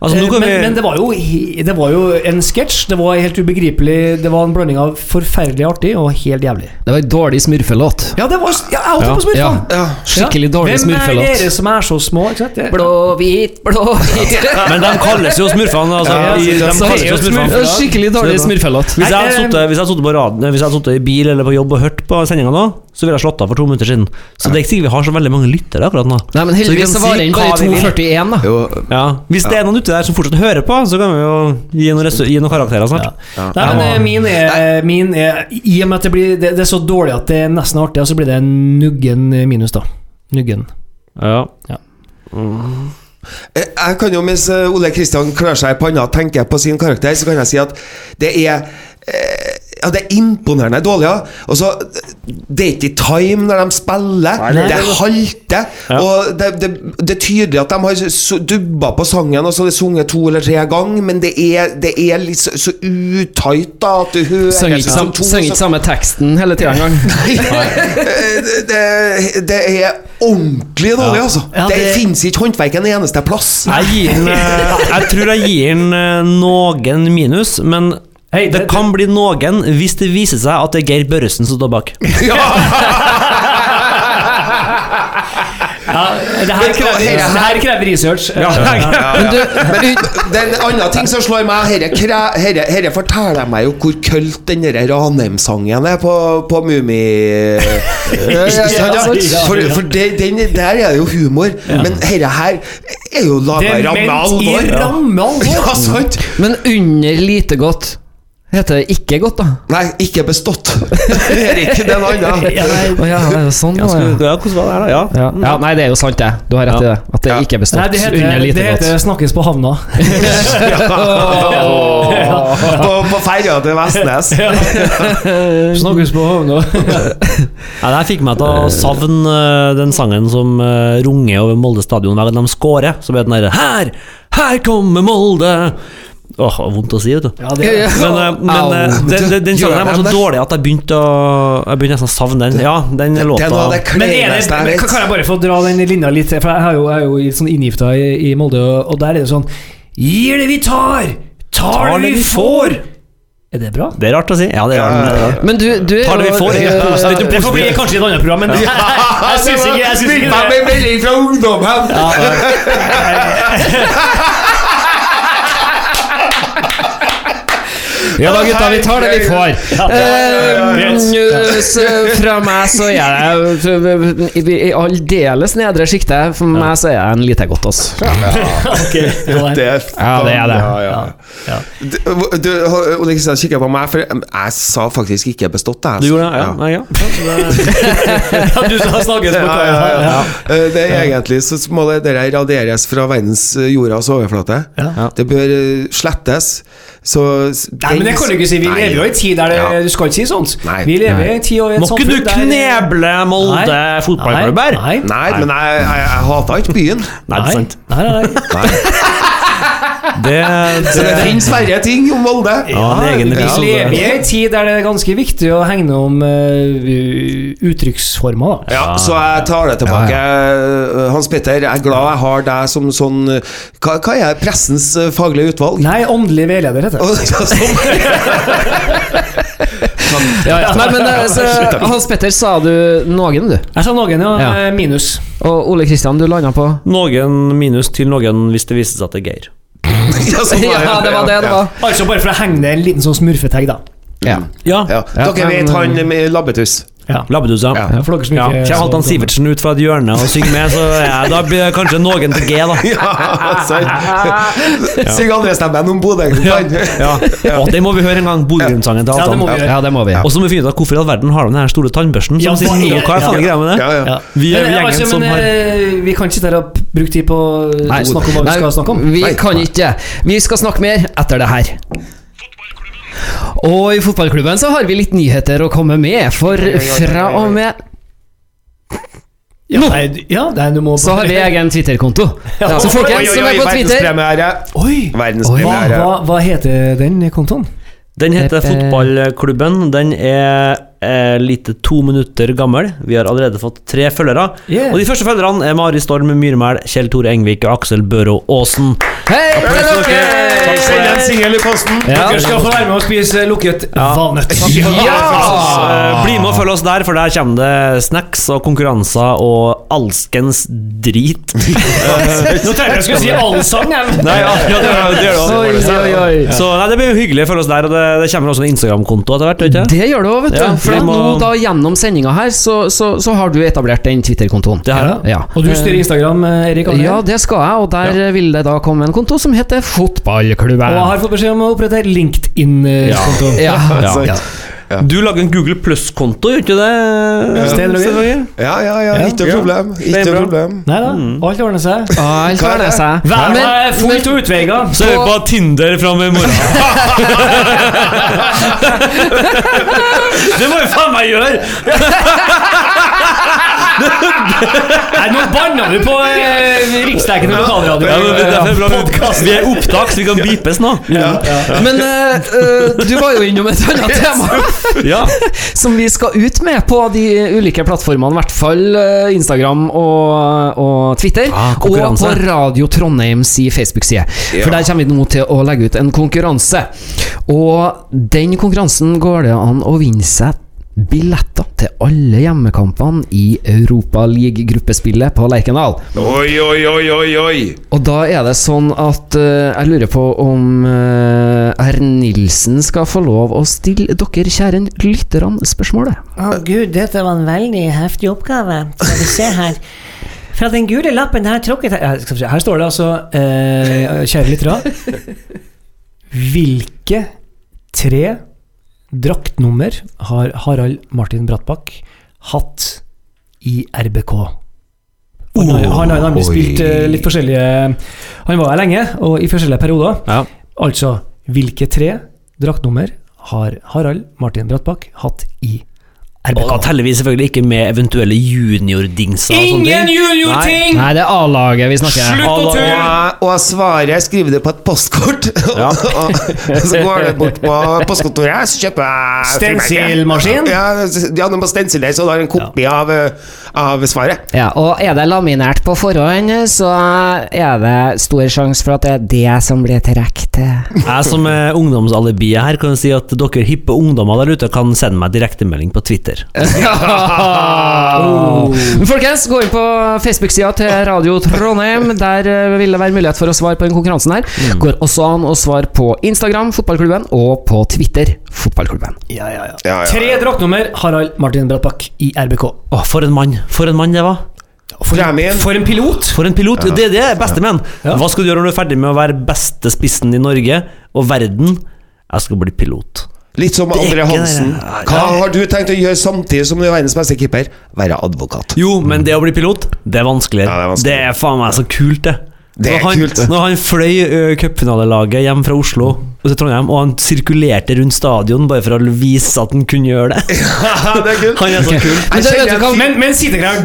Altså, nå Eh, kan men, vi men det var, jo, det var jo en sketsj. Det var helt ubegripelig. Det var en blanding av forferdelig artig og helt jævlig. Det var en dårlig smurfelåt. Ja, det var ja, jeg holdt på smurfa! Ja, ja. Skikkelig dårlig Hvem er dere som er så små? Ikke sant? Blå, hvit, blå, hvit Men de kalles jo smurfene. Altså, Ja, i, de kalles jo smurfene. Skikkelig dårlig smurfelåt. Hvis jeg hadde eh, Hvis jeg hadde sittet i bil eller på jobb og hørt på sendinga nå, så ville jeg slått av for to minutter siden. Så det er ikke sikkert vi har så veldig mange lyttere akkurat nå. Nei, men heldigvis så var det den bare 2,41, da. Jo, Ja. Hvis det er noen uti der som fortsatt hører på, så kan vi jo gi noen, gi noen karakterer snart. Nei, men eh, min er, min er I og med at det, blir, det, det er så dårlig at det er nesten artig, så blir det en nuggen minus, da. Nuggen. Ja. Eh, Jeg kan jo, Mens eh, Ole Kristian klør seg i panna og tenker på sin karakter, så kan jeg si at det er ja, Det er imponerende dårlig. Ja. Også, Det er ikke i time når de spiller. det halter. Og det, det, det er tydelig at de har dubba på sangen og så er det sunget to eller tre ganger, men det er, det er litt så, så utight da at du hører Sang ikke, sam, to sang ikke samme teksten hele tida engang. det, det, det er ordentlig dårlig, altså. Ja, det det- fins ikke håndverk en eneste plass. Jeg gir den eh, Jeg tror jeg gir den eh, noen minus, men Hei, det kan bli noen hvis det viser seg at det er Geir Børresen som står bak. Ja, det her krever, det her krever research. Men du, Men det er en annen ting som slår meg. Herre forteller meg jo hvor kølt den Ranheim-sangen er på, på Mumi... Ja? For, for det, den, der er det jo humor. Men herre her er jo Det laga i ramme alvor. ramme alvor. Ja, sant? men under lite godt heter det ikke godt, da. Nei, ikke bestått. Erik, det er noe annet. Ja, nei, ja, sånn, ja, skulle, Ja, hvordan var det her, da? Ja. Ja. ja, Nei, det er jo sant, det. Du har rett i det. At det Ja. ikke er nei, det heter, under heter, lite det heter godt. 'snakkes på havna'. På, på ferja til Vestnes. Snakkes på havna. Ja, det her fikk meg til å savne eh, den sangen som uh, runger over Molde stadion hver gang de scorer. Som ble den derre Her! Her kommer Molde! Åh, vondt å si, vet du. Ja, det, Men, eh, men eh, den, den, den sangen var så dårlig at jeg begynte å Jeg begynte nesten å savne den. Ja, den låta det men er det, men kan jeg bare få dra den linja litt? For jeg jo, jeg er jo sånn inngifta i, i Molde, og, og der er det sånn Gir det vi tar, tar det vi får. Er det bra? Det er rart å si. Ja, det er rart. Ja, det er. Men du, du er Tar det vi får, ja. Det får bli kanskje i et annet program, men jeg, jeg syns ikke, jeg synes ikke det. Med melding fra ungdommen! Ja da, gutta, vi tar det vi får. Eh, fra meg så er jeg i, i aldeles nedre sjiktet. For meg så er jeg en lite godt, altså. Ok, ja, Det er, det. Ja, ja. Du, Ole Kristian kikker på meg, for jeg sa faktisk ikke bestått. Jeg, Du gjorde det? Ja. Nei, ja. Ja, du har snakket på Ja, ja, ja, ja. Eh, Det er egentlig så må det der raderes fra verdens eh, jordas overflate. Det bør eh, slettes. Så Nei, men det kan du ikke si. Vi Nei. lever jo i en tid der det, Ja. du skal ikke si sånt. Nei. Vi lever Nei. i en tid og i et Må ikke du kneble Molde fotballklubb her? Nei, Nei, men jeg, jeg, jeg hater ikke byen. Nei, det er sant. Nei, nei, nei. Det, Så det det, finnes verre ting om Molde. Ja, vi lever i en tid der det er ganske viktig å hegne om uh, uttrykksformer. Ja, så jeg tar det tilbake. Eh, Hans Petter, jeg er glad jeg har deg som sånn Hva, hva er pressens eh, faglige utvalg? Nei, åndelig veileder heter det. Ja, sånn. Ja, ja. Nei, men så, Hans Petter, sa du noen, du? Jeg sa noen, ja. Ja. Minus. Og Ole Kristian, du landa på Noen minus til noen hvis det viser seg at det er Geir. Ja, var Ja, det var det det var. Altså bare for å henge ned en liten sånn smurfetegg, da. Ja. Ja. Ja. Ja, Dere vet han med labbetuss? Ja. Labbetuss, ja. Ja. Ja, for dere som ikke Kjell Halvdan Sivertsen ut fra et hjørne og synger med, så ja, da blir det kanskje noen til G, da. Ja, sant. Syng andre stemmen om Bodø-Glimt. Ja. Å, det må vi høre en gang, Bodø-Glimt-sangen til Ja, Halvdan. ja, det må vi. Ja. Og så må vi finne ut av hvorfor i all verden har de den her store tannbørsten Ja, som sitter hva er- Hva er faen greia med det? Ja, ja. Ja. Vi er gjengen altså, som har eh, Vi kan ikke sitte her og bruke tid på å snakke om hva vi skal snakke om. Vi kan ikke. Vi skal snakke mer etter det her. Og i fotballklubben så har vi litt nyheter å komme med, for fra og med Ja, nei, ja, nei, du må så har vi egen Twitter-konto. Så folkens som er på Twitter. Oi! Verdenspremiere. hva, hva heter den kontoen? Den heter Fotballklubben. Den er eh, lite to minutter gammel. Vi har allerede fått tre følgere. Yeah. Og de første følgerne er Mari Storm Myrmæl, Kjell Tore Engvik og Aksel Børå Aasen. Hei til dere! Send en singel i posten. Ja. Dere skal få være med og spise lukket valnøtt. Ja bli med og følg oss der, for der kommer det snacks og konkurranser og alskens drit. Nå tenkte jeg skulle si allsang. jeg. Nei, ja, ja, det, det gjør det også. Så nei, det blir hyggelig å følge oss der, og det, det kommer også en Instagram-konto etter hvert. Det gjør du òg, vet du. Ja, For må- nå da gjennom sendinga her, så, så, så har du etablert den Twitter-kontoen. Det her, Ja. Og du styrer Instagram, eh, Erik? Andre. Ja, det skal jeg, og der vil det da komme en konto som heter Fotballklubben. Og jeg har fått beskjed om å opprette LinkedIn-konto. Ja. Ja. sant. Ja. Du lager en Google Plus-konto, gjør ikke det? Stein Roger? Ja, ja, ja. Ikke noe problem. Ikke er noe problem. Nei da, alt ordner seg. Alt er ordner seg. Vær Men- meg fullt og utveiga. Så er vi på Tinder fram i morgen. det må jo faen meg gjøre! Nei, nå banna du på eh, riksdekkende lokalradio. Ja, men det er derfor bra. Vi er opptak, så vi kan beepes nå. Men eh, eh, du var jo innom et annet tema Ja. som vi skal ut med på de ulike plattformene, i hvert fall eh, Instagram og, og Twitter. Ah, og konkurranse. på Radio Trondheims Facebook-side. For der kommer vi nå til å legge ut en konkurranse. Og den konkurransen går det an å vinne seg billetter til alle hjemmekampene i Europaliga-gruppespillet på Lerkendal. Oi, oi, oi, oi, oi. Og da er det sånn at uh, jeg lurer på om uh, R. Nilsen skal få lov å stille dere kjære lytterne spørsmålet. Å gud, dette var en veldig heftig oppgave. Skal vi se her. Fra den gule lappen jeg trukket her Her står det altså, uh, kjære lyttere Hvilke tre draktnummer har Harald Martin Brattbakk hatt i RBK? Han har, han har nemlig spilt eh, litt forskjellige Han var her lenge, og i forskjellige perioder. Ja. Altså, hvilke tre draktnummer har Harald Martin Brattbakk hatt i RBK? Teller vi selvfølgelig ikke med eventuelle juniordingser. Ingen juniorting! Nei, det er A-laget vi snakker Slutt å tulle! Og, svaret skriver du på et postkort. Ja. så går det bort på postkontoret, så kjøper jeg Stensilmaskin? Ja, ja, på må stensile, så du har en kopi av, eh, av svaret. Ja, og er det laminert på forhånd, så er det stor sjanse for at det er det som blir trukket. Jeg som er ungdomsalibiet her, kan si at dere hippe ungdommer der ute kan sende meg direktemelding på Twitter. oh. Folkens, gå inn på Facebook-sida til Radio Trondheim. Der eh, vil det være mulighet for å svare på den konkurransen her. Går også an å svare på Instagram, Fotballklubben, og på Twitter, Fotballklubben. Ja, ja, ja. Ja, ja. Tre draktnummer Harald Martin Brattbakk i RBK. Å, for en mann! For en mann det var! Premien. For en pilot! For en pilot! Det er det beste med han. Ja. Hva skal du gjøre når du er ferdig med å være beste spissen i Norge og verden? Jeg skal bli pilot. Litt som er André Hansen. Hva har du tenkt å gjøre samtidig som du er verdens beste keeper? Være advokat. Jo, men det å bli pilot, det er vanskeligere. Ja, det er vanskelig. det er faen meg så kult, det. Det er når han, kult, det. Når han fløy uh, cupfinalelaget hjem fra Oslo til Trondheim, og han sirkulerte rundt stadion bare for å vise at han kunne gjøre det. ja, det er kult. Han er så kul. Men det, du Men, men sitter dere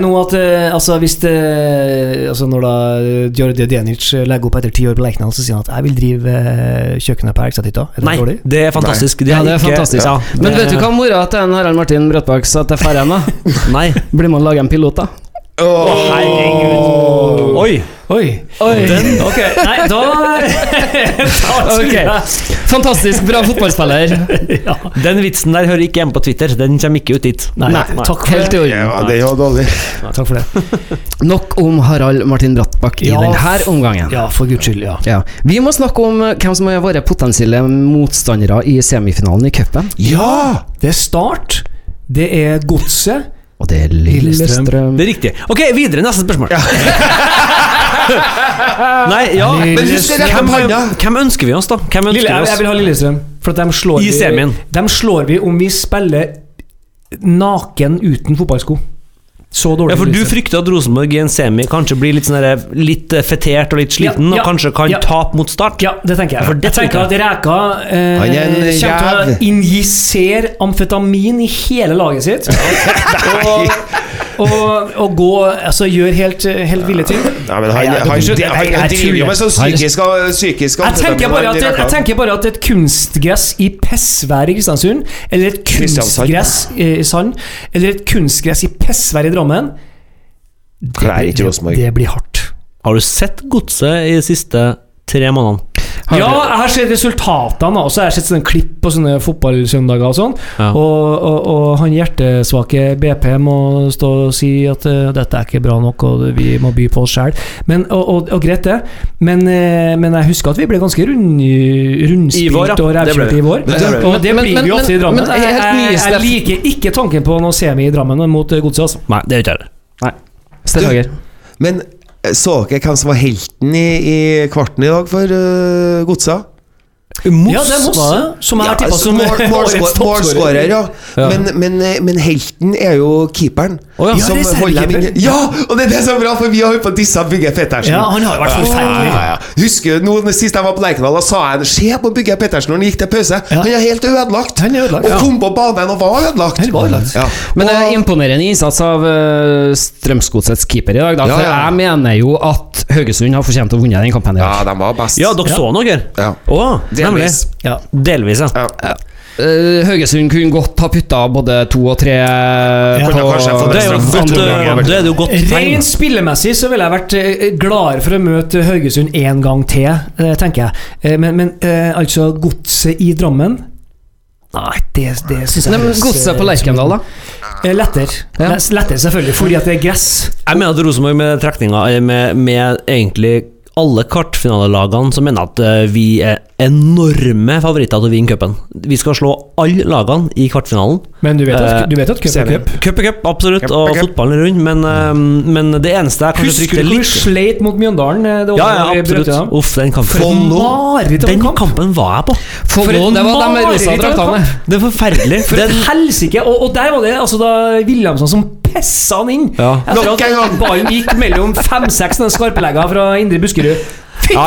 og nå at altså hvis det, altså Når da Djordje Djenic legger opp etter ti år på Lerkendal, så sier han at 'jeg vil drive kjøkkenet på Elgstadhytta'. Er det Nei, dårlig? det er fantastisk. ja, det er ikke- fantastisk. Ja, Men det- vet du hva mora til en Harald Martin Brattbakk sa til Færøyene? Blir og lage en pilot, da. Herregud. Oi. Oi! Den, ok, nei, da Da tror Fantastisk bra fotballspiller. ja. Den vitsen der hører ikke hjemme på Twitter. Den kommer ikke ut dit. Nei, takk for Helt i orden. Ja, det var dårlig. Takk for det. Nok om Harald Martin Brattbakk i Ja, denne omgangen. Ja, for guds skyld, ja. Ja. Vi må snakke om eh, hvem som er våre potensielle motstandere i semifinalen i cupen. Ja! Det er Start, det er Godset Og det er Lillestrøm. Lillestrøm. Det er riktig. Ok, videre. Neste spørsmål. Nei, ja Men husk det hvem, hvem ønsker vi oss, da? Hvem ønsker Lille, vi jeg vil ha Lillestrøm. For at de slår I semien. De slår vi om vi spiller naken uten fotballsko. Så dårlig Ja, for Du frykter at Rosenborg i en semi kanskje blir litt, sånn der, litt eh, fetert og litt sliten, Ja, ja, og kanskje kan ja. tape mot Start? Ja, det tenker jeg. For det jeg tenker at Reka eh, er en kommer til å injisere amfetamin i hele laget sitt. og, og, og gå Altså gjøre helt, helt ville ting. Nei, men han, han, han, jeg- jeg han driver jo med sånn psykisk, psykisk Jeg tenker, bare at, jeg tenker bare at et kunstgress i pissvær i Kristiansund, eller et kunstgress i Sand, eller et kunstgress i pissvær i Drammen det, det, det blir hardt. Har du sett Godset i de siste tre månedene? Har Ja, jeg har sett resultatene, også. og så har jeg sett sånne klipp på sånne fotballsøndager og sånn. Ja. Og, og, og han hjertesvake BP må stå og si at uh, dette er ikke bra nok, og vi må by på oss sjæl. Og, og, og greit, det. Men, uh, men jeg husker at vi ble ganske rund, rundspilt vår, ja. og Det rævkjørt i vår. Det og det blir men- vi ofte i Drammen. men Jeg, jeg, jeg liker ikke tanken på noe semi i Drammen mot Godset. Altså. Nei, det gjør ikke jeg heller. Hager. Men så dere hvem som var helten i, i kvarten i dag for uh, Godset? Moss, Ja, det er Moss, var det? som jeg har tippa altså, som mål-. Målskårer, ja. Ja. Men, men, eh, men helten er jo keeperen. Oh, ja. Som Ja, det er holder dem Ja, og det er det som er bra, for vi har holdt på disse Bygge Pettersen. Ja, han har vært forferdelig. Ja, ja, ja. Husker du nå Sist jeg var på Lerkendal, da sa jeg Se på Bygge Pettersen når han gikk til pause. Ja. Han er helt ødelagt. Han er ødelagt, og kom på banen og var ødelagt. Var ødelagt. Ja. Men det er Og- imponerende innsats av uh, Strømsgodsets keeper i dag. Da, Ja, for jeg mener jo at Haugesund har fortjent å vinne den kampen. i ja, de var best. Ja, dere så noe, her Ja. Oh. Delvis. Ja. Delvis, ja. Ja. Uh, Haugesund kunne godt ha putta både to og tre på Kunne kanskje fått Det er jo godt, eh, det er jo godt. Rent spillemessig så ville jeg vært glad gladere for å møte Haugesund en gang til, eh, tenker jeg. Eh, Men, men eh, altså, godset i Drammen Nei, det, det syns jeg men Godset på eh, Lerkendal, da? Eh, Lettere. Ja. Lettere, selvfølgelig, fordi at det er gress. Jeg mener at Rosenborg med trekninga eh, med, med egentlig alle kvartfinalelagene som mener at eh, vi er enorme favoritter til å vinne cupen. Vi skal slå alle lagene i kvartfinalen. Men du vet at, Eh, du vet at cup er cup. Cup er cup, absolutt, Cup og cup. fotballen er rund, men, eh, men det eneste jeg kanskje Husker du frykter hvor vi litt sleit mot Mjøndalen? Det Ja, ja, absolutt. Uff, den kampen. For en mareritt Den kamp! kampen var jeg på. For, for det var de rosa mareritt draktene. Det er forferdelig. For et helsike! Og, og der var det altså da Williamson som pessa han inn. Ja. Etter Nok en at gang. ballen gikk mellom fem-seks skarpelegger fra Indre Buskerud. Ja,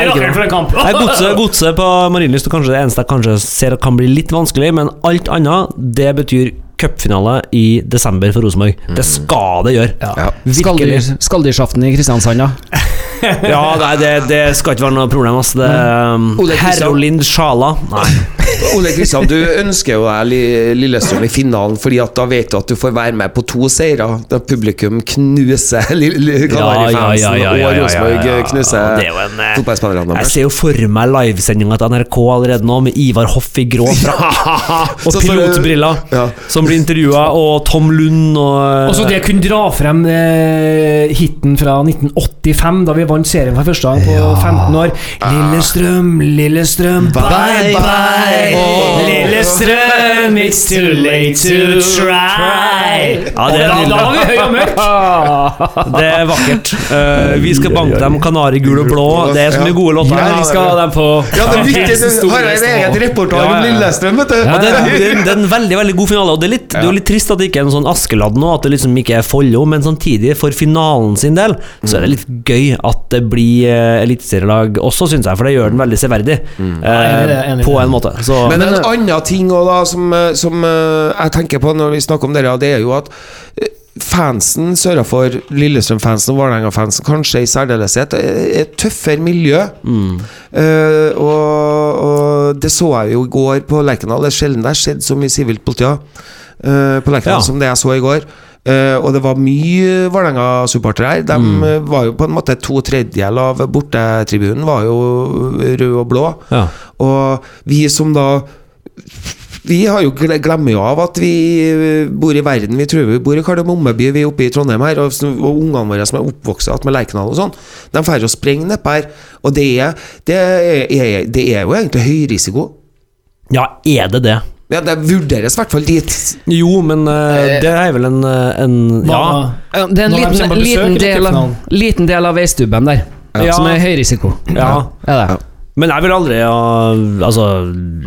Godset godse på Marienlyst er kanskje det eneste jeg kanskje ser kan bli litt vanskelig, men alt annet, det betyr cupfinale i desember for Rosenborg. Det skal det gjøre. Ja. Virkelig. Skalldyrsaften i Kristiansand, da. Ja, nei, det, det skal ikke være noe problem. Altså. Det er um, Herolind Sjala. Nei. Ole Kristian, du ønsker jo deg Li- Lillestrøm i finalen, Fordi at da vet du at du får være med på to seire. Da publikum knuser Li- Li- Kanarifansen, og Rosenborg knuser Det er jo en, eh, fotballspillerne Jeg ser jo for meg livesendinga til NRK allerede nå, med Ivar Hoff i grå frakk og Så pilotbriller, som blir intervjua, og Tom Lund og Og så det kunne dra frem eh, hiten fra 1985, da vi vant serien for første gang på 15 år. Lillestrøm, Lillestrøm, bye bye. Lillestrøm, it's too late to try. Ja, det er da, da var vi høy og mørk. Det er vakkert. Uh, vi skal banke dem kanari gul og blå. Det er så mye gode låter. Ja, vi skal ha dem på Ja, det er viktig. Du har en egen reportasje Ja, om. Lillestrøm, vet du. Ja, det, det, er, det er en veldig veldig god finale. Og Det er litt, det er jo litt trist at det ikke er noe sånn Askeladd nå, at det liksom ikke er Follo, men samtidig, for finalen sin del, så er det litt gøy at det blir uh, eliteserielag også, syns jeg, for det gjør den veldig severdig. eh, enig i på en måte. Så, Men en annen ting også da som, eh, som eh, jeg tenker på når vi snakker om det, det er jo at eh, fansen sørafor, Lillestrøm-fansen og Vålerenga-fansen kanskje i særdeleshet, er et tøffere miljø. Eh, og, og det så jeg jo i går på Lerkendal. Det er sjelden det har skjedd så mye sivilt politi uh, på Lerkendal Ja. som det jeg så i går. Uh, og det var mye Vålerenga-supportere her. De mm. var jo på en måte to tredjedeler av bortetribunen var jo rød og blå. ja. Og vi som da Vi har jo gle- glemmer jo av at vi eh, bor i verden. Vi tror vi bor i Kardemommeby, vi er oppe i Trondheim her. Og, og ungene våre som er oppvokst med Lerkendal og sånn, de drar og sprenger nedpå her. Og det er, det, er, det er jo egentlig høy risiko. ja, er det det? Ja, Det vurderes i hvert fall dit. Jo, men uh, det er vel en, eh, en Ja. Ja, Det er en liten, kommer liten, del av, liten del av veistubben der, Ja. som er høy risiko. ja. Er det. Men jeg vil aldri ja, Altså,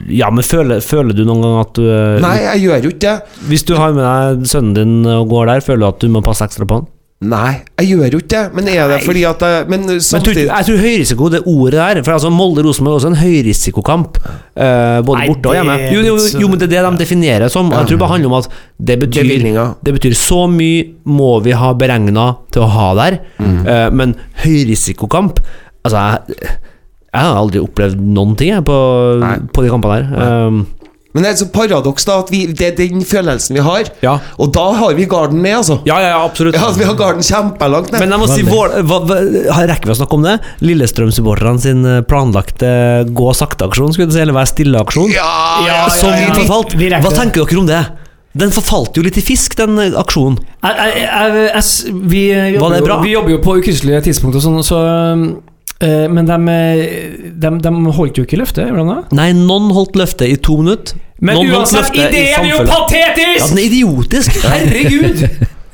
ja, men føler, føler du noen gang at du Nei, jeg gjør jo ikke det. Hvis du har med deg sønnen din og går der, føler du at du må passe ekstra på han? Nei, jeg gjør jo ikke det. Men er det fordi at jeg Men Men tror, samtidig ikke- jeg tror høyrisiko, det ordet der For altså Molde-Rosenborg er også en høyrisikokamp, Uh, både Nei, borte og hjemme. Jo, jo, jo, men det er det de definerer som. Og jeg tror det handler om at det betyr, det betyr så mye må vi ha beregna til å ha der, eh, men høyrisikokamp Altså, jeg, jeg har aldri opplevd noen ting jeg, på, på de kampene der. Um, Men det er et sånt paradoks, da, at vi, det er den følelsen vi har. Ja. Og da har vi garden med, altså. ja, ja, ja, absolutt. Ja, vi har garden kjempelangt ned. Men jeg må si, vår, hva, hva, har- rekker vi å snakke om det? Lillestrøm-supporterne sin eh, planlagte gå sakte-aksjon, skulle du si, eller være stille-aksjon? ja, ja, Som ja, ja. forfalt. vi Hva tenker dere om det? Den forfalt jo litt i fisk, den eh, aksjonen. Jeg, jeg, jeg, jeg, vi, eh, Var det jobber bra? jo, vi jobber jo på ukristelige tidspunkt og sånn, så eh, Men de, de, de holdt jo ikke løftet? Nei, noen holdt løftet i to minutter. Men noen uansett, ideen er jo patetisk! Ja, den er idiotisk. Herregud!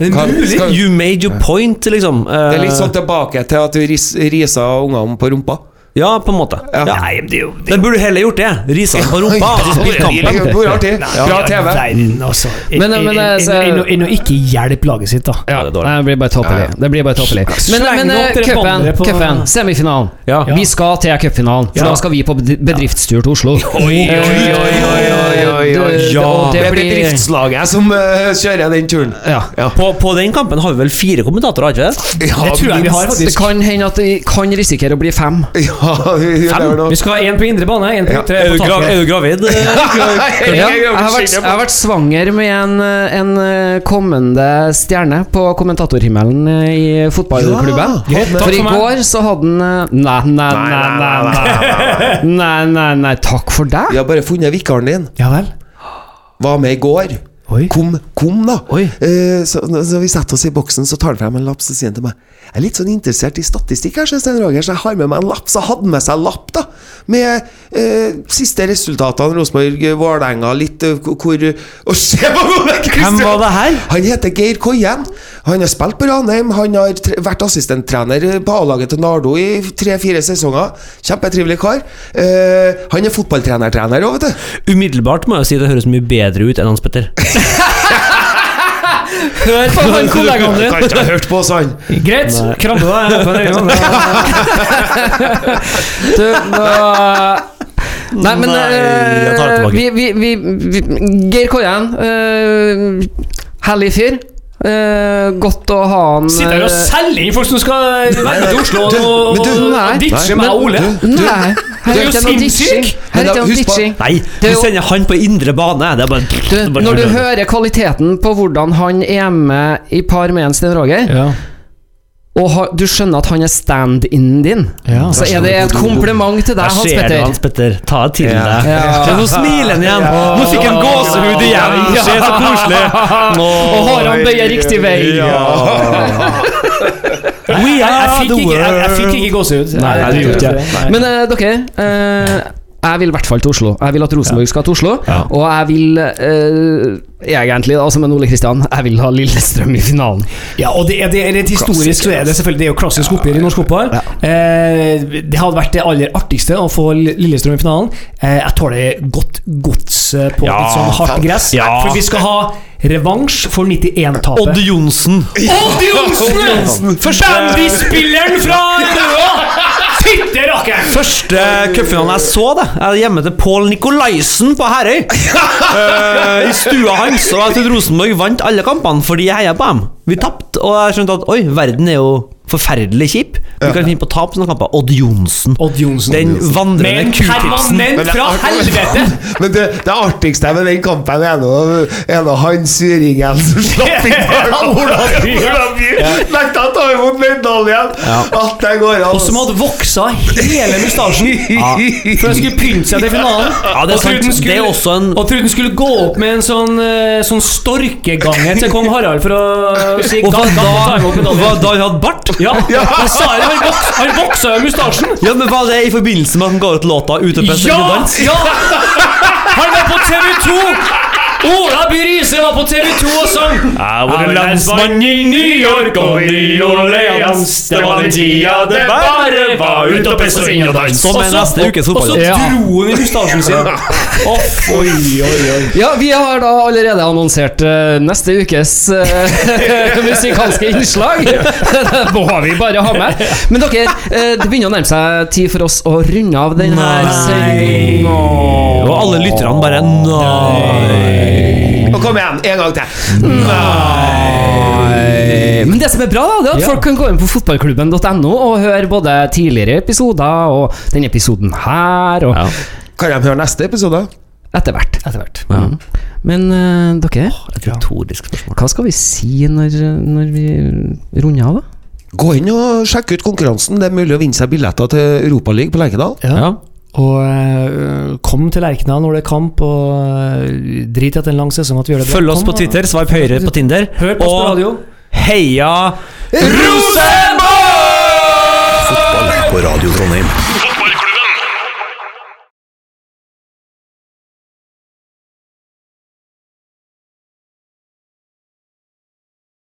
Er det Kan- mulig? skal- You made your point, liksom. Det er litt Eh, sånn tilbake til at du ris, risa ungene på rumpa. Ja, på en måte. Ja. Ja. Nei, men det jo det Den burde heller gjort det. Risa på rumpa, og spilt Det kampen. Bra TV. Altså. Men- men, så- Enn å ikke hjelpe laget sitt, da. Ja, det. Nei, det blir bare tåpelig. Det blir bare tåpelig. Men, men eh, cupen, på- cupen, semifinalen. Ja. Vi skal til cupfinalen, for Ja. da skal vi på bedriftstur til Oslo. Oi, oi, oi, oi, oi. Det- Ja. Det det er bedriftslaget som eh, kjører den turen. ja. På, på den kampen har vi vel fire kommentatorer, har vi ikke det? Ja, Det tror jeg vi har. Det kan hende at det kan risikere å bli fem. Ja, vi Vi skal ha én på indre bane, én på ytre Er på du, grav, er du gravid? Ja, jeg, har vært, jeg har vært svanger med en, eh, en eh, kommende stjerne på kommentatorhimmelen eh, i fotballklubben. Ja, For i går så hadde han Nei, nei, nei, nei, nei, nei, nei, nei, takk for deg. Vi har bare funnet vikaren din. Ja vel? Var med i går. Oi. Kom, kom da. Eh, så når vi setter oss i boksen, så tar han frem en lapp så sier han til meg Jeg er litt sånn interessert i statistikk, her, Sten Roger, så jeg har med meg en lapp. Så hadde han med seg en lapp da med eh, siste resultatene. Rosenborg, Vålerenga, litt eh, hvor Og se på Hvem var det her? Han heter Geir Koien. Han har spilt på Ranheim. Han har tre vært assistenttrener på A-laget til Nardo i tre-fire sesonger. Kjempetrivelig kar. Uh, han er fotballtrenertrener òg, vet du. Umiddelbart må jeg si det høres mye bedre ut enn Hans Petter. Hør på han kollegaen din! Kan ikke ha hørt på oss, han. Greit, krabbe deg på en egen. Du, nå Nei, men Nei, jeg tar det eh, vi, vi, vi, vi, Geir Koien, uh, herlig fyr. Eh, godt å ha han Sitter her og eh, selger inn folk som skal være til Oslo og, og, du, og, og ditche meg og Ole. Du, du, Nei, her er jo ikke noe ditching. er. Nei, vi du er sender han på indre bane. Det er bare, Du, bare når du hører kvaliteten på hvordan han er med i par med en Sten Roger, Ja. Og ha, du skjønner at han er stand-in din, Ja. så er det et kompliment til deg, Hans Petter. Hans Petter. Ta det til deg. Ja. Ja. nå smiler han igjen. Nå fikk han gåsehud igjen. Ja. Se, så koselig. Nå. Og har han bøya riktig vei? We Jeg, jeg, are fikk the ikke, jeg, jeg fikk ikke gåsehud. Nei, det gjorde ikke Men uh, dere uh, jeg vil i hvert fall til Oslo. Jeg vil at Rosenborg skal til Oslo. Ja. Og jeg vil eh, egentlig, da, som en Ole Kristian, jeg vil ha Lillestrøm i finalen. Ja, og det er, det er rent historisk så er det selvfølgelig Det er jo klassisk oppgjør i norsk fotball. Eh, det hadde vært det aller artigste å få Lillestrøm i finalen. Eh, jeg tåler godt gods eh, på Ja, litt sånn hardt gress. ja. For vi skal ha revansj for 91-tapet. Odd Johnsen. Odd Johnsen! Bandyspilleren fra Røa! Fytte rakkeren! Første cupfinalen jeg så, det Jeg er hjemme til Pål Nikolaisen på Herøy. uh, I stua hans. Og jeg trodde Rosenborg vant alle kampene fordi jeg heia på dem. Vi tapte, og jeg skjønte at oi, verden er jo forferdelig kjip. Du kan finne på å tape sånne kamper. Odd Johnsen. Odd Johnsen. Den vandrende kutipsen. Men, fra helvete! Men det, det artigste med den kampen er nå er han suringen som slapp inn Ja, Ola By. Ola By. Nekta å ta imot medaljen! At det går an. Og som hadde voksa hele mustasjen. For han skulle pynte seg til finalen. Ja, det er sant. skulle, Det er også en- Og trodde han skulle gå opp med en sånn, eh, sånn storkegange til kong Harald for å si Og hva «Gang, gang, ta da, hva da han hadde bart? Ja, ja. sa det, han, voks, han voksa jo mustasjen. Ja, men Var det i forbindelse med at han ga ut låta 'Ute og presse Ja! ja! Han var på TV 2 Ola By Riise var på TV2 og sang Jeg var en landsmann i New York og New Orleans. Det var den tida det bare var ut og pisse og inn og dans. Som er neste ukes Og så dro han i mustasjen sin. Oh, oi, oi, oi. Ja, vi har da allerede annonsert uh, neste ukes uh, musikalske innslag. det må vi bare ha med. Men dere, uh, det begynner å nærme seg tid for oss å runde av denne sendinga. Og alle lytterne bare Nei. Kom igjen, en gang til. Nei. Men det som er bra, da, det er at Ja. folk kan gå inn på fotballklubben.no og høre både tidligere episoder og denne episoden her, og Ja. Kan de høre neste episode? etter hvert. Etter hvert. Ja. Men uh, dere, Et retorisk spørsmål. hva skal vi si når, når vi runder av, da? Gå inn og sjekk ut konkurransen. Det er mulig å vinne seg billetter til Europaligaen på Lerkendal. Ja. Og eh, kom til Lerkendal når det er kamp, og eh, drit i at det er en lang sesong at vi gjør det bra. Følg oss Kom på Twitter, swipe høyre på Tinder. Hør på Og radio. heia Fotball på Radio Trondheim.